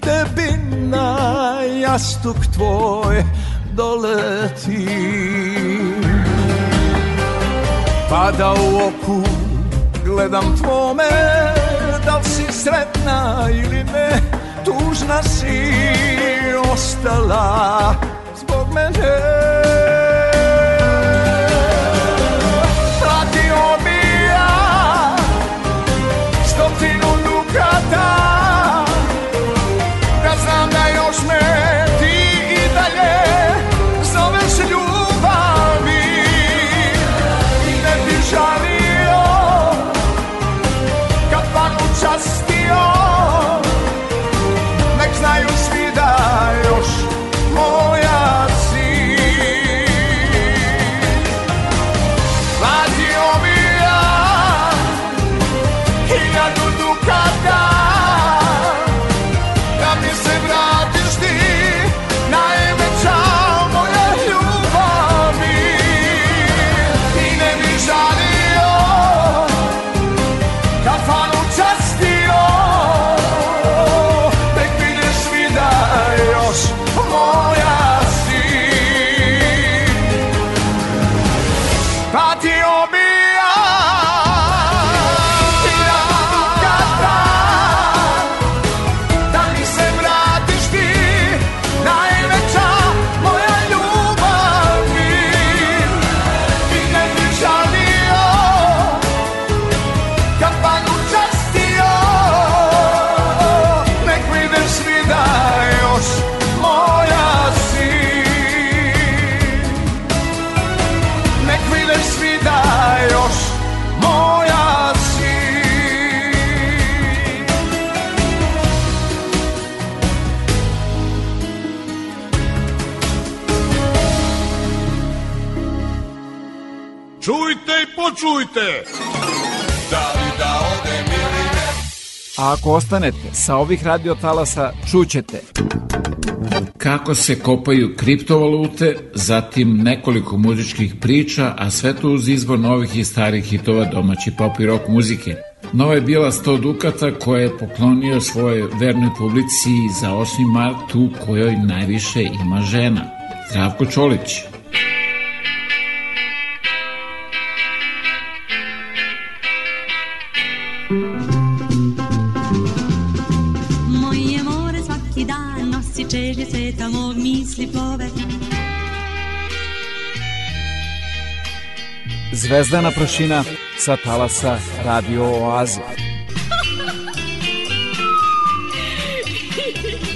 Tebi na jastuk tvoj doleti Pa da u oku gledam tvome Da li si sretna ili ne Tužna si ostala zbog mene Ako ostanete sa ovih radiotalasa, čućete kako se kopaju kriptovalute, zatim nekoliko muzičkih priča, a sve to uz izbor novih i starih hitova domaće pop i rock muzike. Nova je bila 100 dukata koje je poklonio svoje vernoj publici za 8. mart u kojoj najviše ima žena. Zdravko Čolić. Zvezdana prašina sa talasa Radio Oaze.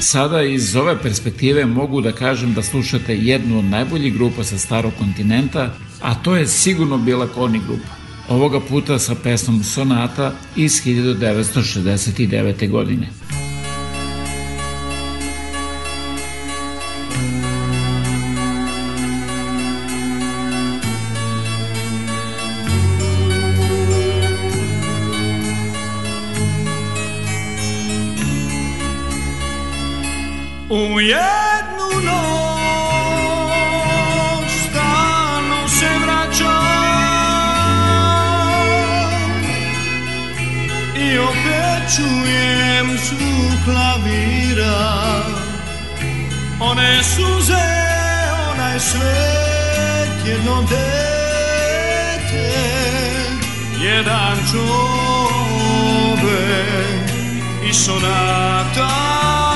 Sada iz ove perspektive mogu da kažem da slušate jednu od najboljih grupa sa starog kontinenta, a to je sigurno bila Korni grupa. Ovoga puta sa pesmom Sonata iz 1969. godine. Jednu noć stalno se vraćam I opet čujem zvuk klavira. One suze, onaj svet, jedno dete Jedan čovek i sonata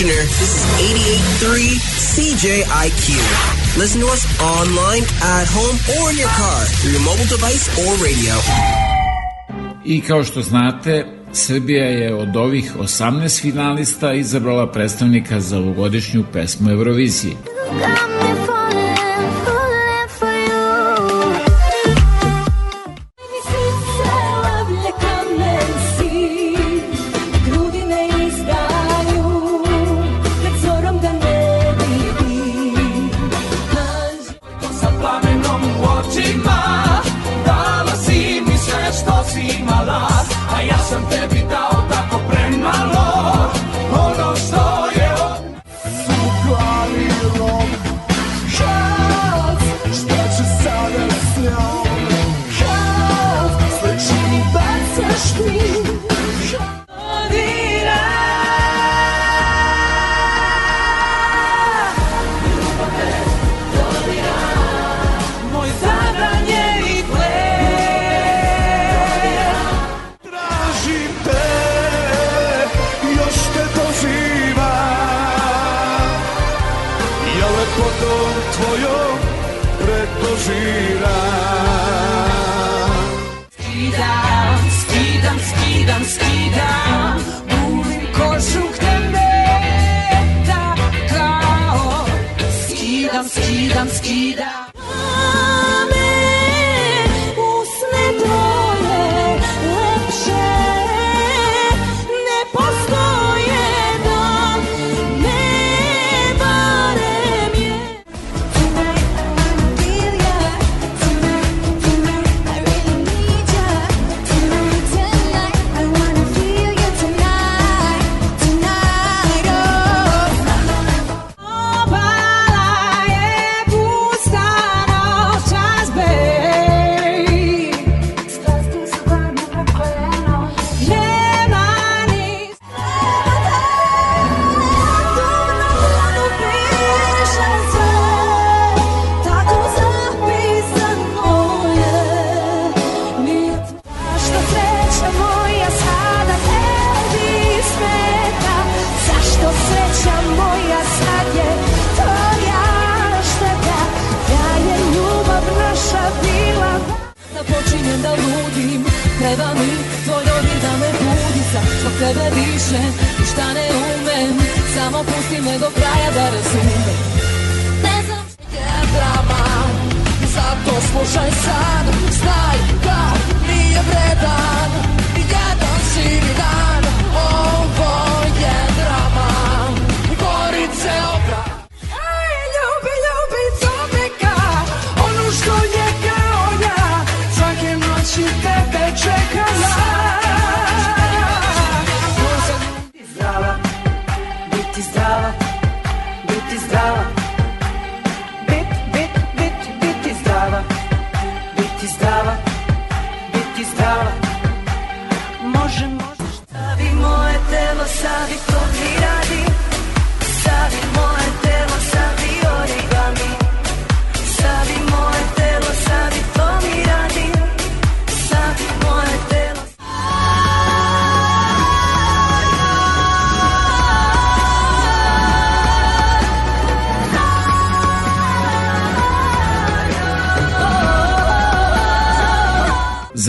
Kitchener. This is 88.3 CJIQ. Listen to us online, at home, or in your car through your mobile device or radio. I kao što znate, Srbija je od ovih 18 finalista izabrala predstavnika za ovogodišnju pesmu Eurovizije.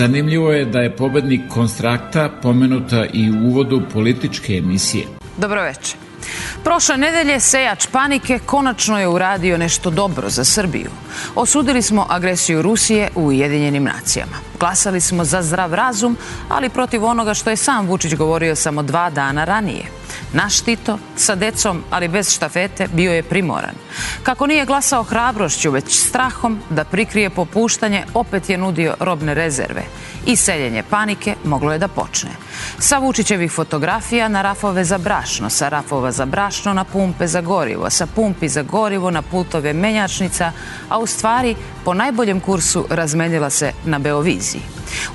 Zanimljivo je da je pobednik Konstrakta pomenuta i u uvodu političke emisije. Dobro večer. Prošle nedelje sejač panike konačno je uradio nešto dobro za Srbiju. Osudili smo agresiju Rusije u Ujedinjenim nacijama. Glasali smo za zdrav razum, ali protiv onoga što je sam Vučić govorio samo dva dana ranije – Naš Tito, sa decom, ali bez štafete, bio je primoran. Kako nije glasao hrabrošću, već strahom da prikrije popuštanje, opet je nudio robne rezerve. I seljenje panike moglo je da počne. Sa Vučićevih fotografija na rafove za brašno, sa rafova za brašno na pumpe za gorivo, sa pumpi za gorivo na pultove menjačnica, a u stvari po najboljem kursu razmenila se na Beoviziji.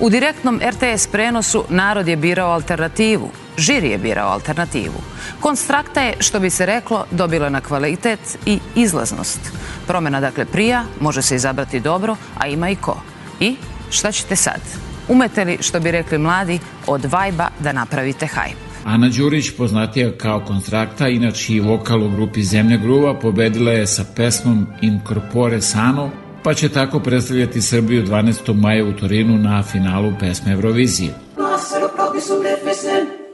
U direktnom RTS prenosu narod je birao alternativu, Žiri je birao alternativu. Konstrakta je, što bi se reklo, dobila na kvalitet i izlaznost. Promena dakle prija, može se izabrati dobro, a ima i ko. I šta ćete sad? Umete li, što bi rekli mladi, od vajba da napravite hajp? Ana Đurić, poznatija kao Konstrakta, inače i vokal u grupi Zemlja gruva, pobedila je sa pesmom Incorpore Sano, pa će tako predstavljati Srbiju 12. maja u Torinu na finalu pesme Eurovizije. su besmislen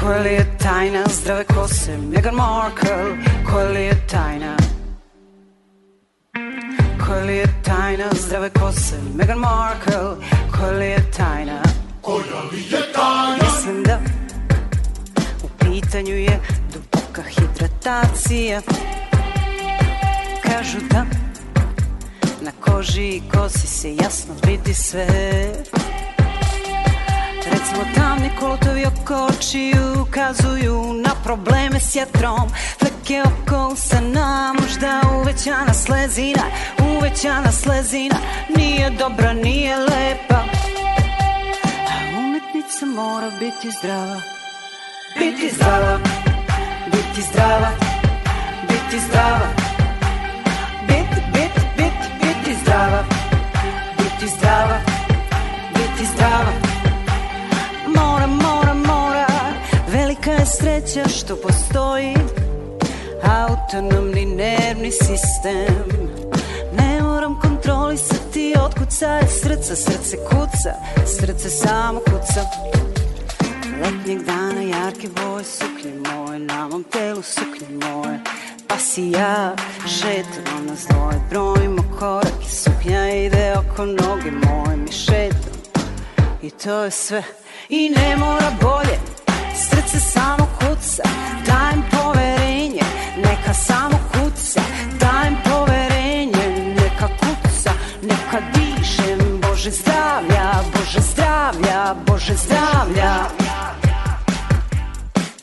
Koja li je tajna? Zdrave kose Meghan Markle. Koja li je tajna? Koja li je tajna? Zdrave kose Meghan Markle. Koja li je tajna? Koja li je tajna? Mislim da U pitanju je duboka hidratacija. Kažu da Na koži i kosi se jasno vidi sve Recimo tamni kolotovi oko očiju ukazuju na probleme s jetrom. Fleke oko usana, možda uvećana slezina Uvećana slezina, nije dobra, nije lepa. A umetnica mora biti zdrava. Biti zdrava, biti zdrava, biti zdrava. Biti, biti, biti, biti zdrava. Biti zdrava, biti zdrava Mora, mora, mora. Velika je sreća što postoji Autonomni nervni sistem. Ne moram kontrolisati otkuca je srca Srce kuca, srce samo kuca. Letnjeg dana jarke boje suknje moje Na mom telu suknje moje. Pa si ja šetamo nas dvoje Brojimo korak i suknja ide oko noge moje Mi šetamo. I to je sve I ne mora bolje. Srce samo kuca Dajem poverenje. Neka samo kuca Dajem poverenje. Neka kuca Neka dišem. Bože zdravlja Bože zdravlja Bože zdravlja.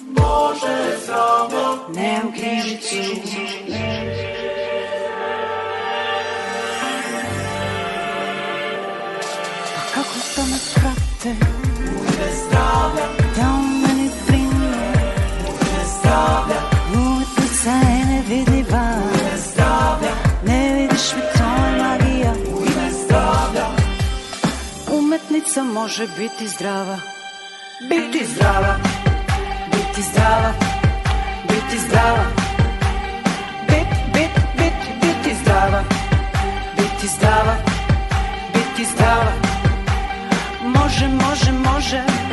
Bože zdravlja. Nemam knjižicu A Umetnica može biti zdrava. Biti zdrava. Biti zdrava. Biti zdrava. Bit, bit, bit, biti zdrava. Biti zdrava. Biti zdrava. Može, može, može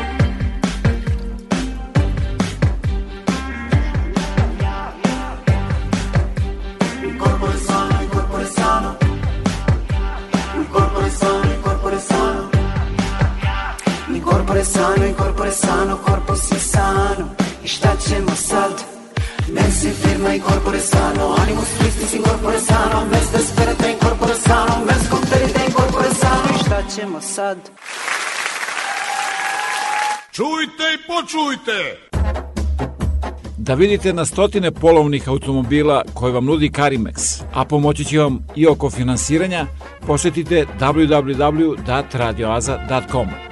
corpore sano, il corpore sano, corpo si sano I šta ćemo sad? Men si firma in corpore sano Animus Christi in corpore sano Mes desperate in corpore sano Mes conterite in corpore sano I šta ćemo sad? Čujte i počujte! Da vidite na stotine polovnih automobila koje vam nudi Carimex, a pomoći će vam i oko finansiranja, posetite www.radioaza.com.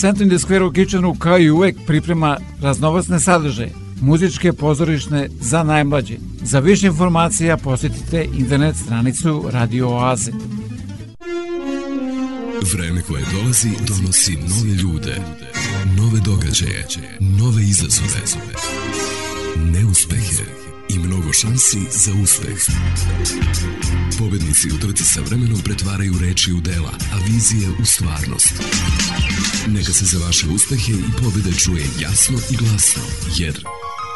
Center in the Square u Kitchenu kao i uvek priprema raznovacne sadržaje, muzičke pozorišne za najmlađe. Za više informacija posjetite internet stranicu Radio Oaze. Vreme koje dolazi donosi nove ljude, nove događaje, nove izazove, neuspehe i mnogo šansi za uspeh. Pobednici u trci sa vremenom pretvaraju reči u dela, a vizije u stvarnost. Neka se za vaše uspehe i pobede čuje jasno i glasno, jer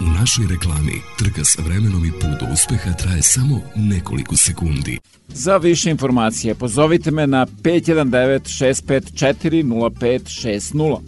u našoj reklami trka sa vremenom i put do uspeha traje samo nekoliko sekundi. Za više informacije pozovite me na 519 654 0560.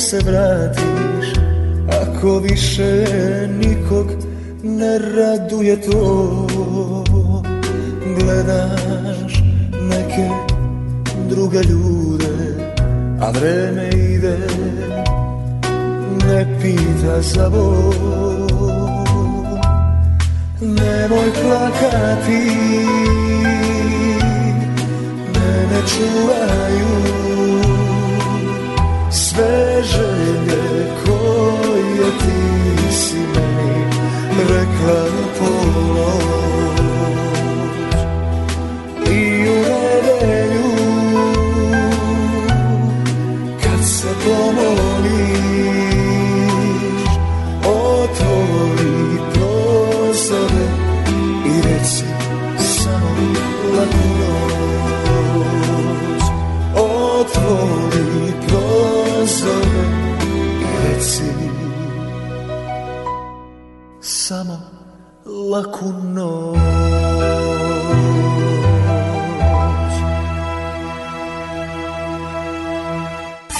se vratiš Ako više nikog ne raduje to. Gledaš neke druge ljude A vreme ide ne pita za bol Nemoj plakati Mene čuvaju Sve želje koje ti si meni Rekla ponoć mraku noć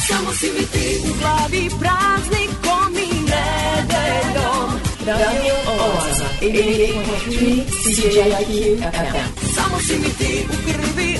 Samo si mi ti u glavi praznik ko mi nedeljom. Da Radio Oaza 88.3 CJIQ FM Samo si mi ti u krvi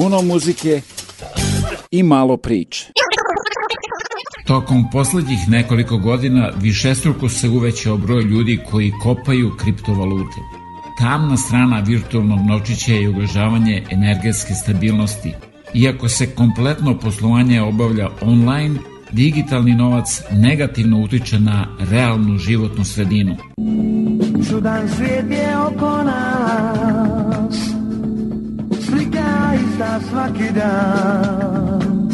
puno muzike i malo priče. Tokom poslednjih nekoliko godina višestruko se uvećao broj ljudi koji kopaju kriptovalute. Tamna strana virtualnog novčića je ugrožavanje energetske stabilnosti. Iako se kompletno poslovanje obavlja online, digitalni novac negativno utiče na realnu životnu sredinu. Čudan svijet je oko nas ista svaki dan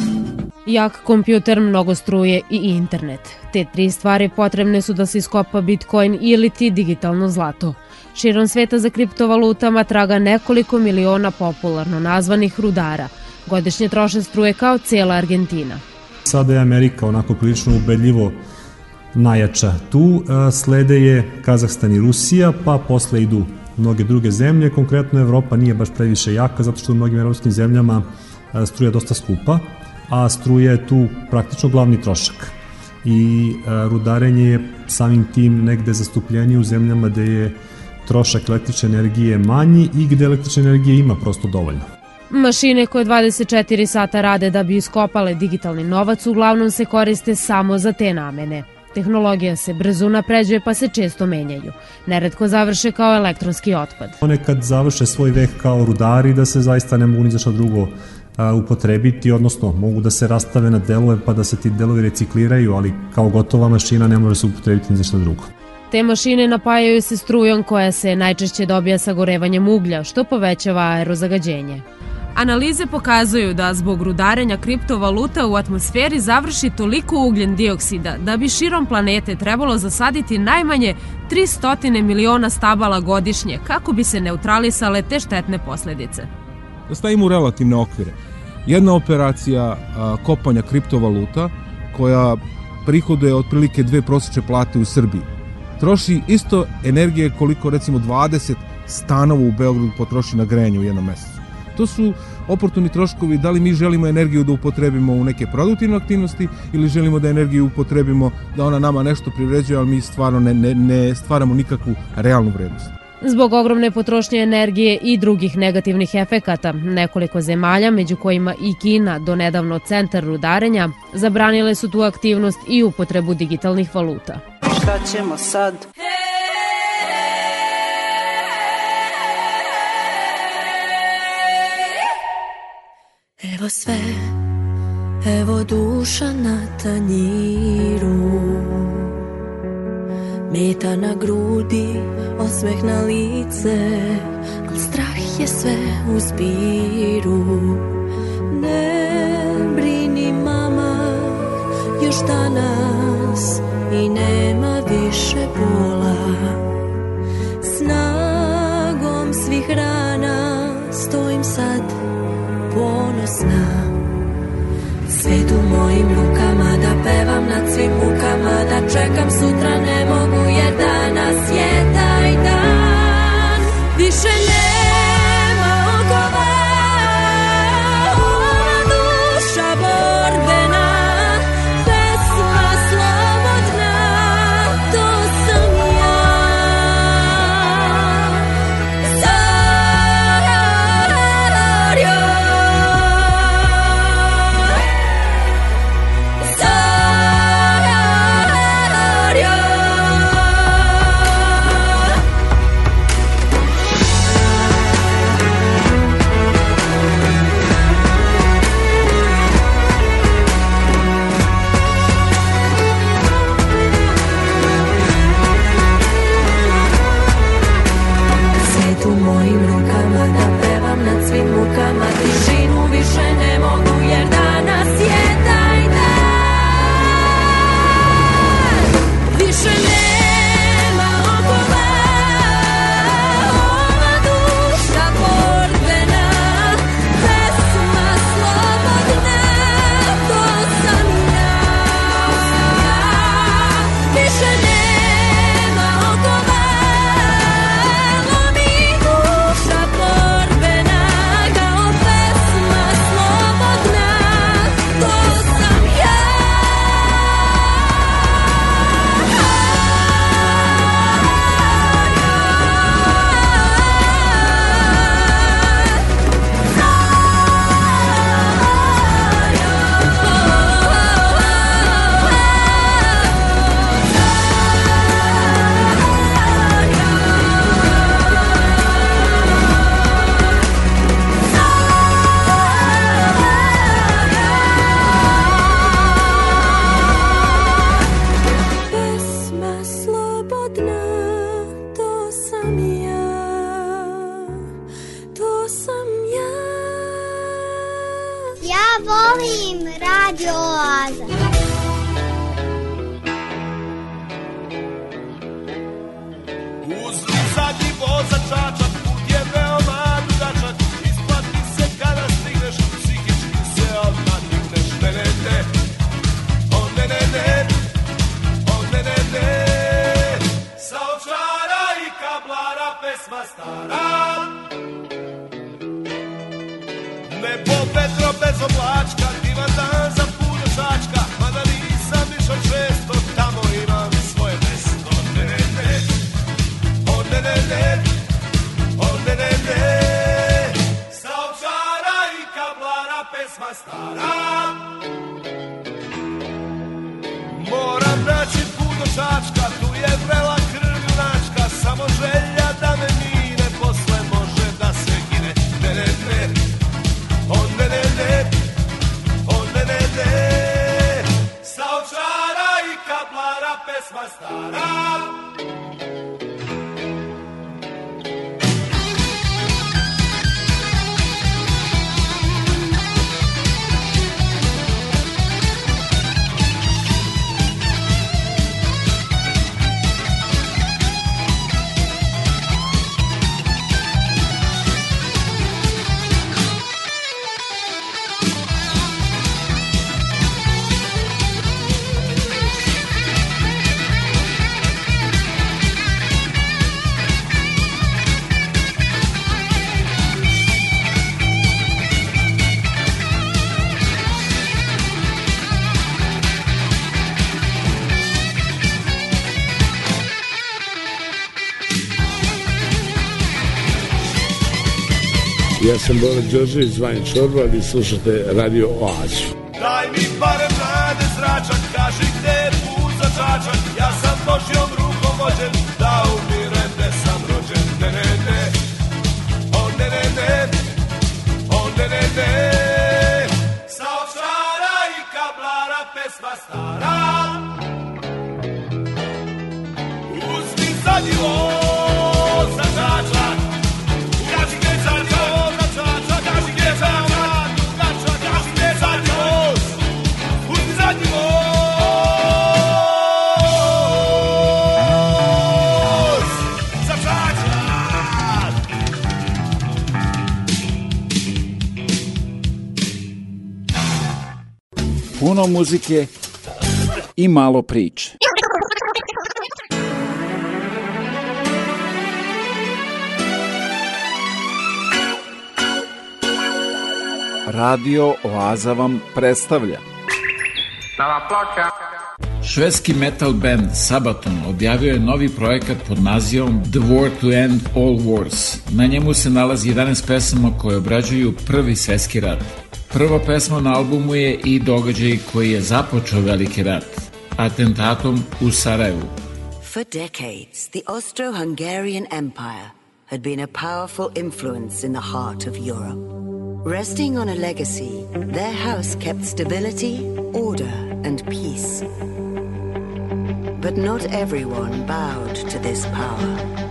Jak kompjuter, mnogo struje i internet. Te tri stvari potrebne su da se iskopa Bitcoin ili ti digitalno zlato. Širom sveta za kriptovalutama traga nekoliko miliona popularno nazvanih rudara. Godišnje troše struje kao cijela Argentina. Sada je Amerika onako prilično ubedljivo najjača. Tu slede je Kazahstan i Rusija, pa posle idu mnoge druge zemlje. Konkretno Evropa nije baš previše jaka, zato što u mnogim evropskim zemljama a, struja je dosta skupa, a struja je tu praktično glavni trošak. I a, rudarenje je samim tim negde zastupljenije u zemljama gde je trošak električne energije manji i gde električne energije ima prosto dovoljno. Mašine koje 24 sata rade da bi iskopale digitalni novac uglavnom se koriste samo za te namene. Tehnologija se brzo napređuje pa se često menjaju. Neretko završe kao elektronski otpad. Ponekad završe svoj vek kao rudari da se zaista ne mogu ni za šta drugo a, upotrebiti, odnosno mogu da se rastave na delove pa da se ti delovi recikliraju, ali kao gotova mašina ne može se upotrebiti ni za šta drugo. Te mašine napajaju se strujom koja se najčešće dobija sagorevanjem uglja, što povećava aerozagađenje. Analize pokazuju da zbog rudarenja kriptovaluta u atmosferi završi toliko ugljen dioksida da bi širom planete trebalo zasaditi najmanje 300 miliona stabala godišnje kako bi se neutralisale te štetne posledice. Da stavimo u relativne okvire. Jedna operacija a, kopanja kriptovaluta koja prihoduje otprilike dve prosječne plate u Srbiji. Troši isto energije koliko recimo 20 stanova u Beogradu potroši na grejanje u jednom mesecu. To su oportuni troškovi da li mi želimo energiju da upotrebimo u neke produktivne aktivnosti ili želimo da energiju upotrebimo da ona nama nešto privređuje, ali mi stvarno ne, ne, ne stvaramo nikakvu realnu vrednost. Zbog ogromne potrošnje energije i drugih negativnih efekata, nekoliko zemalja, među kojima i Kina, do nedavno centar rudarenja, zabranile su tu aktivnost i upotrebu digitalnih valuta. Šta ćemo sad? Evo sve, evo duša na tanjiru. Meta na grudi, osmeh na lice Al strah je sve u zbiru. Ne brini mama, još danas I nema više bola Snagom svih rana stojim sad ponosna Svet u mojim rukama da pevam nad svim mukama Da čekam sutra ne mogu jer danas je taj dan. Više nema Sam Bora Đorđević, zvanj Čorba, vi slušate Radio Oazu. Muzike i malo priče. Radio Oaza vam predstavlja. Švedski metal band Sabaton objavio je novi projekat pod nazivom The War to End All Wars. Na njemu se nalazi 11 pesama koje obrađuju prvi svetski rat. Prva pesma na albumu je i događaj koji je započeo veliki rat, atentatom u Sarajevu. For decades, the Austro Hungarian Empire had been a powerful influence in the heart of Europe. Resting on a legacy, their house kept stability, order, and peace. But not everyone bowed to this power.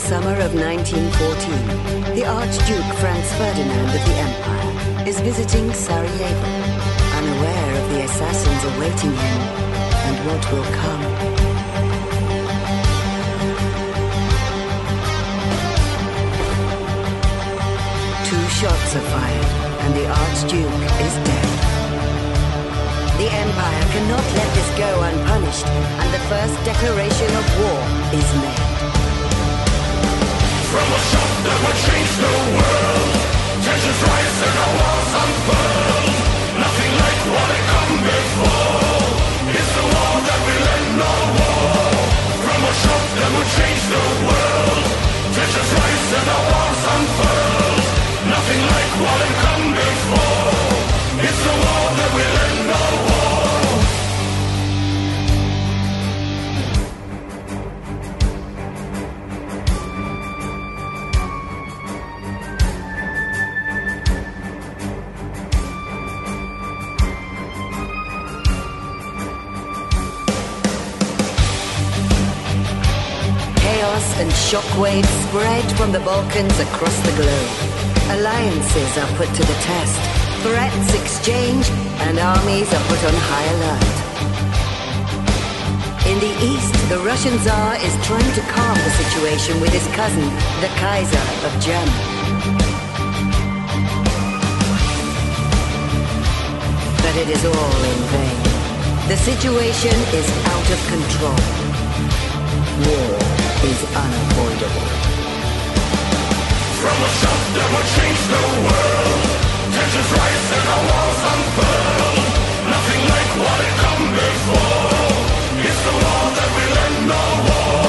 The summer of 1914, the Archduke Franz Ferdinand of the Empire is visiting Sarajevo, unaware of the assassins awaiting him and what will come. Two shots are fired, and the Archduke is dead. The Empire cannot let this go unpunished, and the first declaration of war is made. From a shot that would change the world Tensions rise and our Nothing like what had come before It's the war that will end all From a shot that would change the world Tensions rise and our unfurl Nothing like what had come before and shockwaves spread from the Balkans across the globe. Alliances are put to the test, threats exchanged, and armies are put on high alert. In the east, the Russian Tsar is trying to calm the situation with his cousin, the Kaiser of Germany. But it is all in vain. The situation is out of control. War is unavoidable. From a shock that will change the world Tensions rise and our walls unfurl Nothing like what had come before. It's the law that will end the war.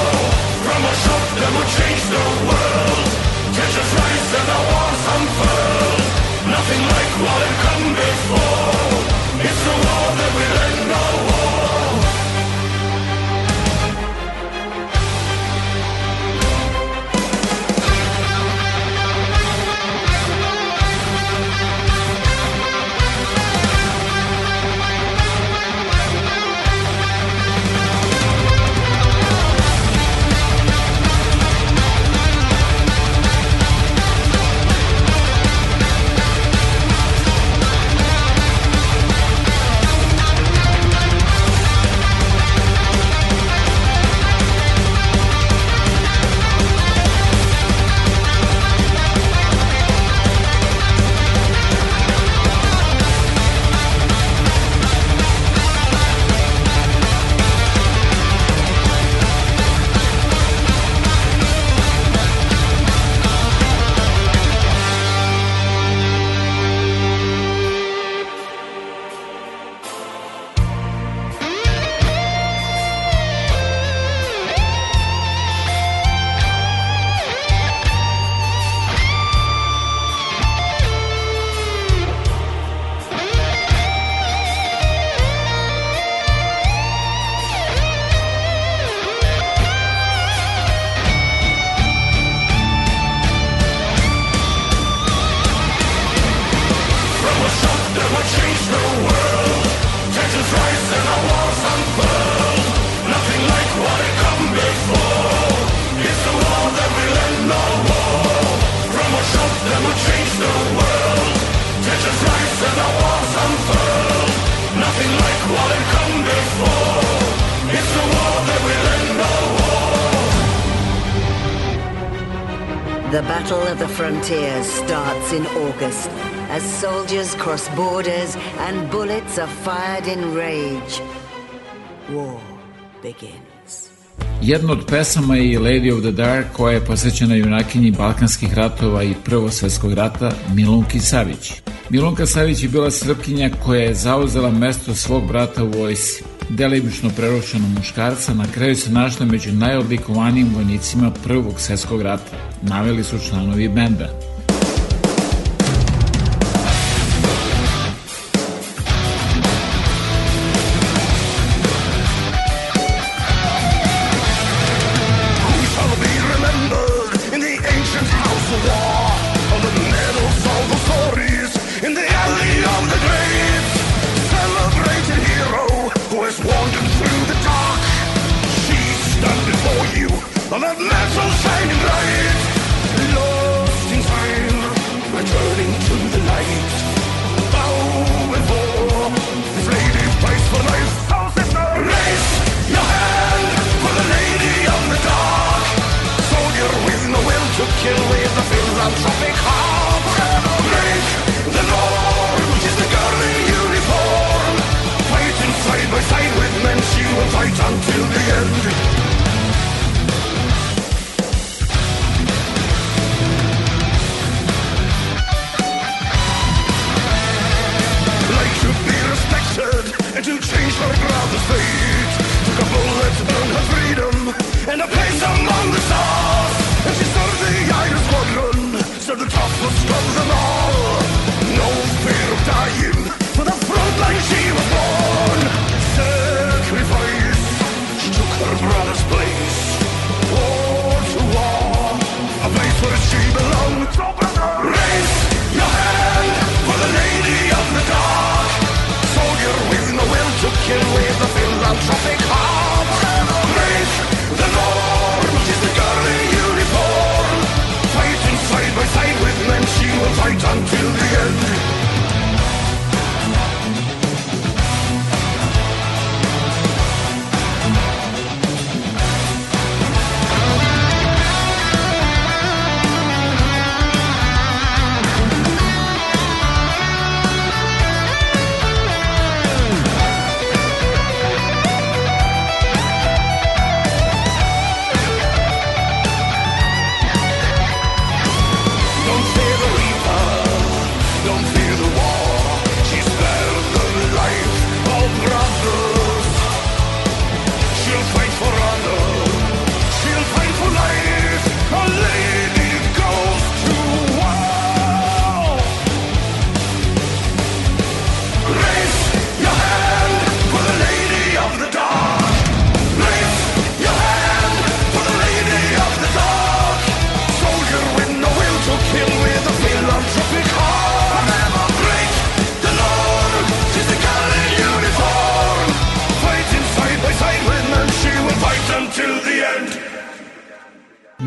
From a shock that will change the world Tensions rise and our walls unfurl Nothing like what had come before. It's the law that will end The Battle of the Frontiers starts in August as soldiers cross borders and bullets are fired in rage. War begins. Jedna od pesama je Lady of the Dark koja je posvećena junakinji Balkanskih ratova i Prvog svetskog rata Milunki Savić. Milunka Savić je bila srpkinja koja je zauzela mesto svog brata u vojsi. Delimično prerušenog muškarca na kraju se našla među najodlikovanijim vojnicima Prvog svetskog rata. Naveli su članovi benda.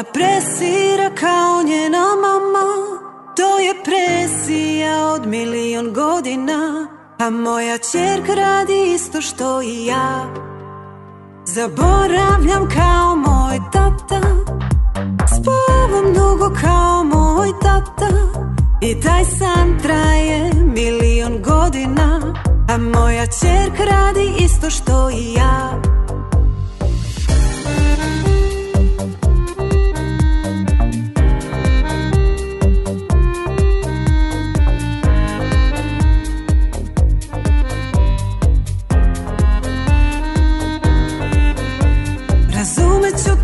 Ona presira kao njena mama. To je presija od milion godina. A moja čerka radi isto što i ja. Zaboravljam kao moj tata. Spavam dugo kao moj tata. I taj san traje milion godina. A moja čerka radi isto što i ja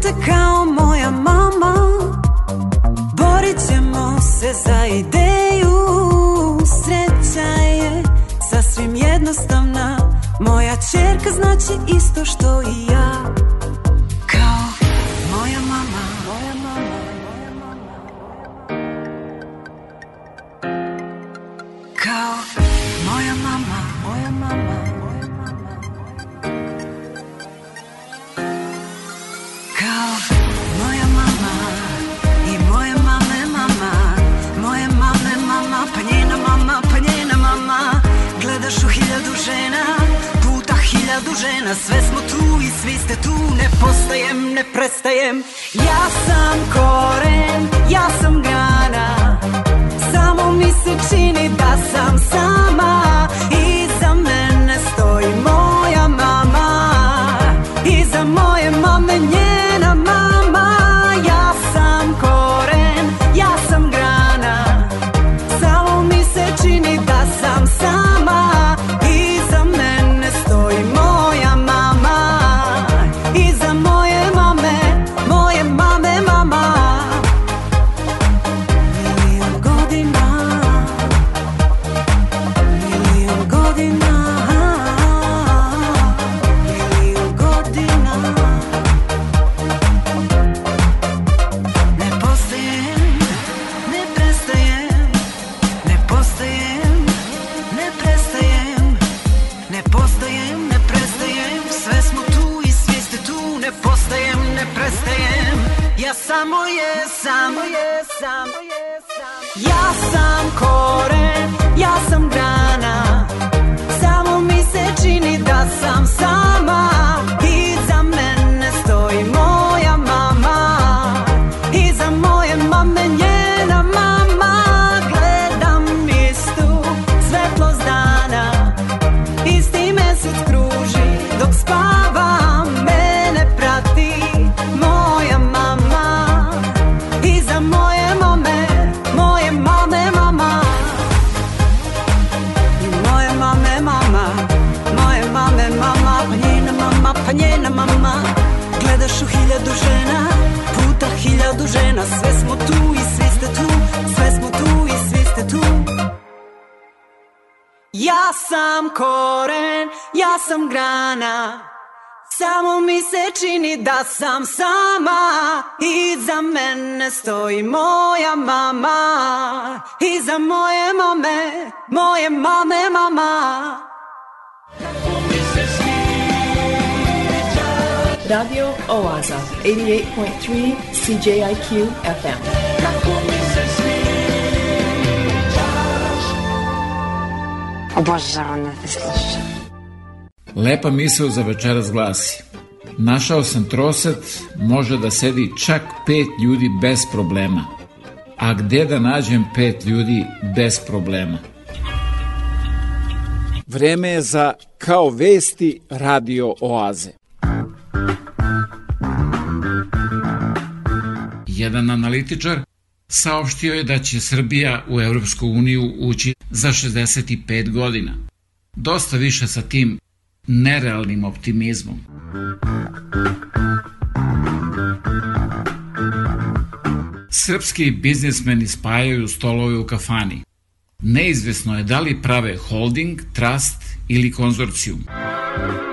Te kao moja mama Borit ćemo se za ideju. Sreća je sasvim jednostavna Moja čerka znači isto što i ja žena Sve smo tu i svi ste tu, ne postajem, ne prestajem. Ja sam koren, ja sam grana Samo mi se čini da sam sama Ja sam koren, ja sam grana. Samo mi se čini da sam sama. Iza mene stoji moja mama. Iza moje mame, moje mame mama. Radio Oaza, 88.3 CJIQ FM. Obožavam da te slušam. Lepa misao za večeras glasi. Našao sam troset, može da sedi čak pet ljudi bez problema. A gde da nađem pet ljudi bez problema? Vreme je za Kao vesti radio oaze. Jedan analitičar saopštio je da će Srbija u Evropsku uniju ući za 65 godina. Dosta više sa tim nerealnim optimizmom. Srpski biznismeni spajaju stolove u kafani. Neizvesno je da li prave holding, trust ili konzorcijum. Muzika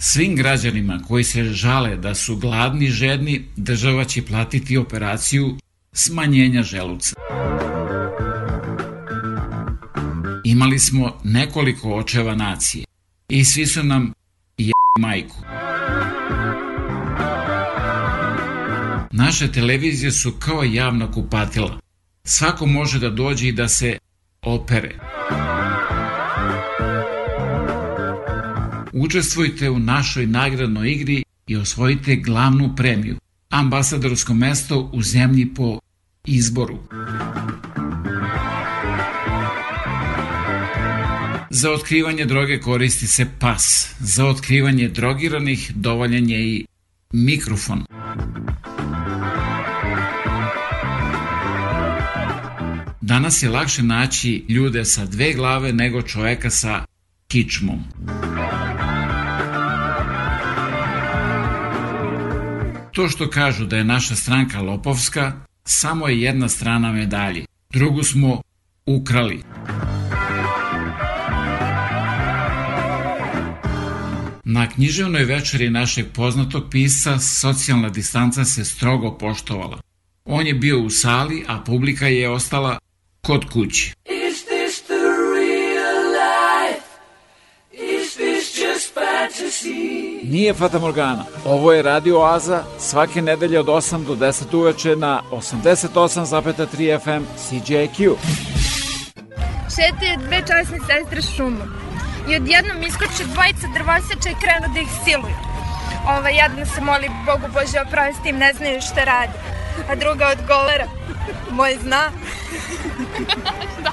Svim građanima koji se žale da su gladni i žedni, država će platiti operaciju smanjenja želuca. Imali smo nekoliko očeva nacije i svi su nam je majku. Naše televizije su kao javna kupatila. Svako može da dođe i da se opere. Učestvujte u našoj nagradnoj igri i osvojite glavnu premiju, ambasadorsko mesto u zemlji po izboru. Za otkrivanje droge koristi se pas. Za otkrivanje drogiranih dovoljan je i mikrofon. Danas je lakše naći ljude sa dve glave nego čoveka sa kičmom. To što kažu da je naša stranka lopovska, samo je jedna strana medalje. Drugu smo ukrali. Na književnoj večeri našeg poznatog pisca socijalna distanca se strogo poštovala. On je bio u sali, a publika je ostala kod kuće. Nije Fata Morgana. Ovo je Radio Oaza svake nedelje od 8 do 10 uveče na 88,3 FM CJQ. Šetaju dve časne sestre šumom i odjednom iskoče dvojica drvoseča i krenu da ih siluju. Ova jedna se moli Bogu Bože oprosti im, ne znaju šta radi. A druga odgovara, moj zna. da.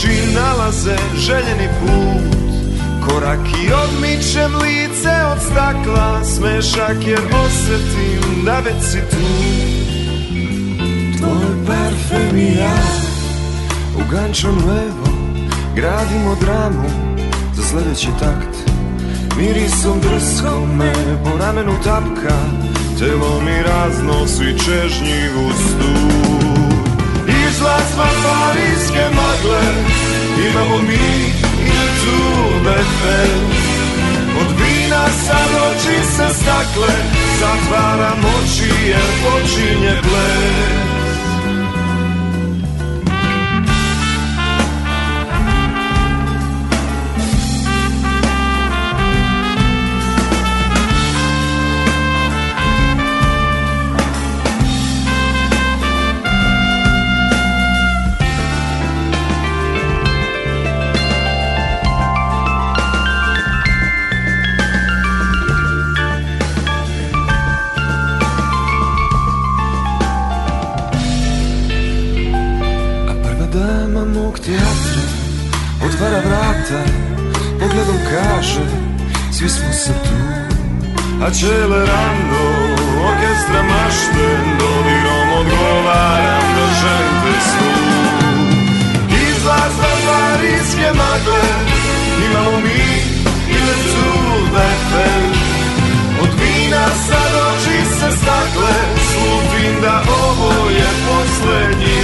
Reči nalaze željeni put. Korak i odmičem lice od stakla Smešak jer osetim da već si tu. Tvoj parfem i ja U gančom levo Gradimo dramu Za sledeći takt. Mirisom drsko me Po ramenu tapka Telo mi raznosi čežnjivu stud Izlaz van parijske magle. Imamo mi i Tour Eiffel Od vina sad oči se stakle Zatvaram oči jer počinje ples Začele orkestra mašten Dolirom odgovaram da želim te Izlaz da parijske magle Imamo mi i lecu lepe. Od vina sad oči se stakle slupim da ovo je poslednji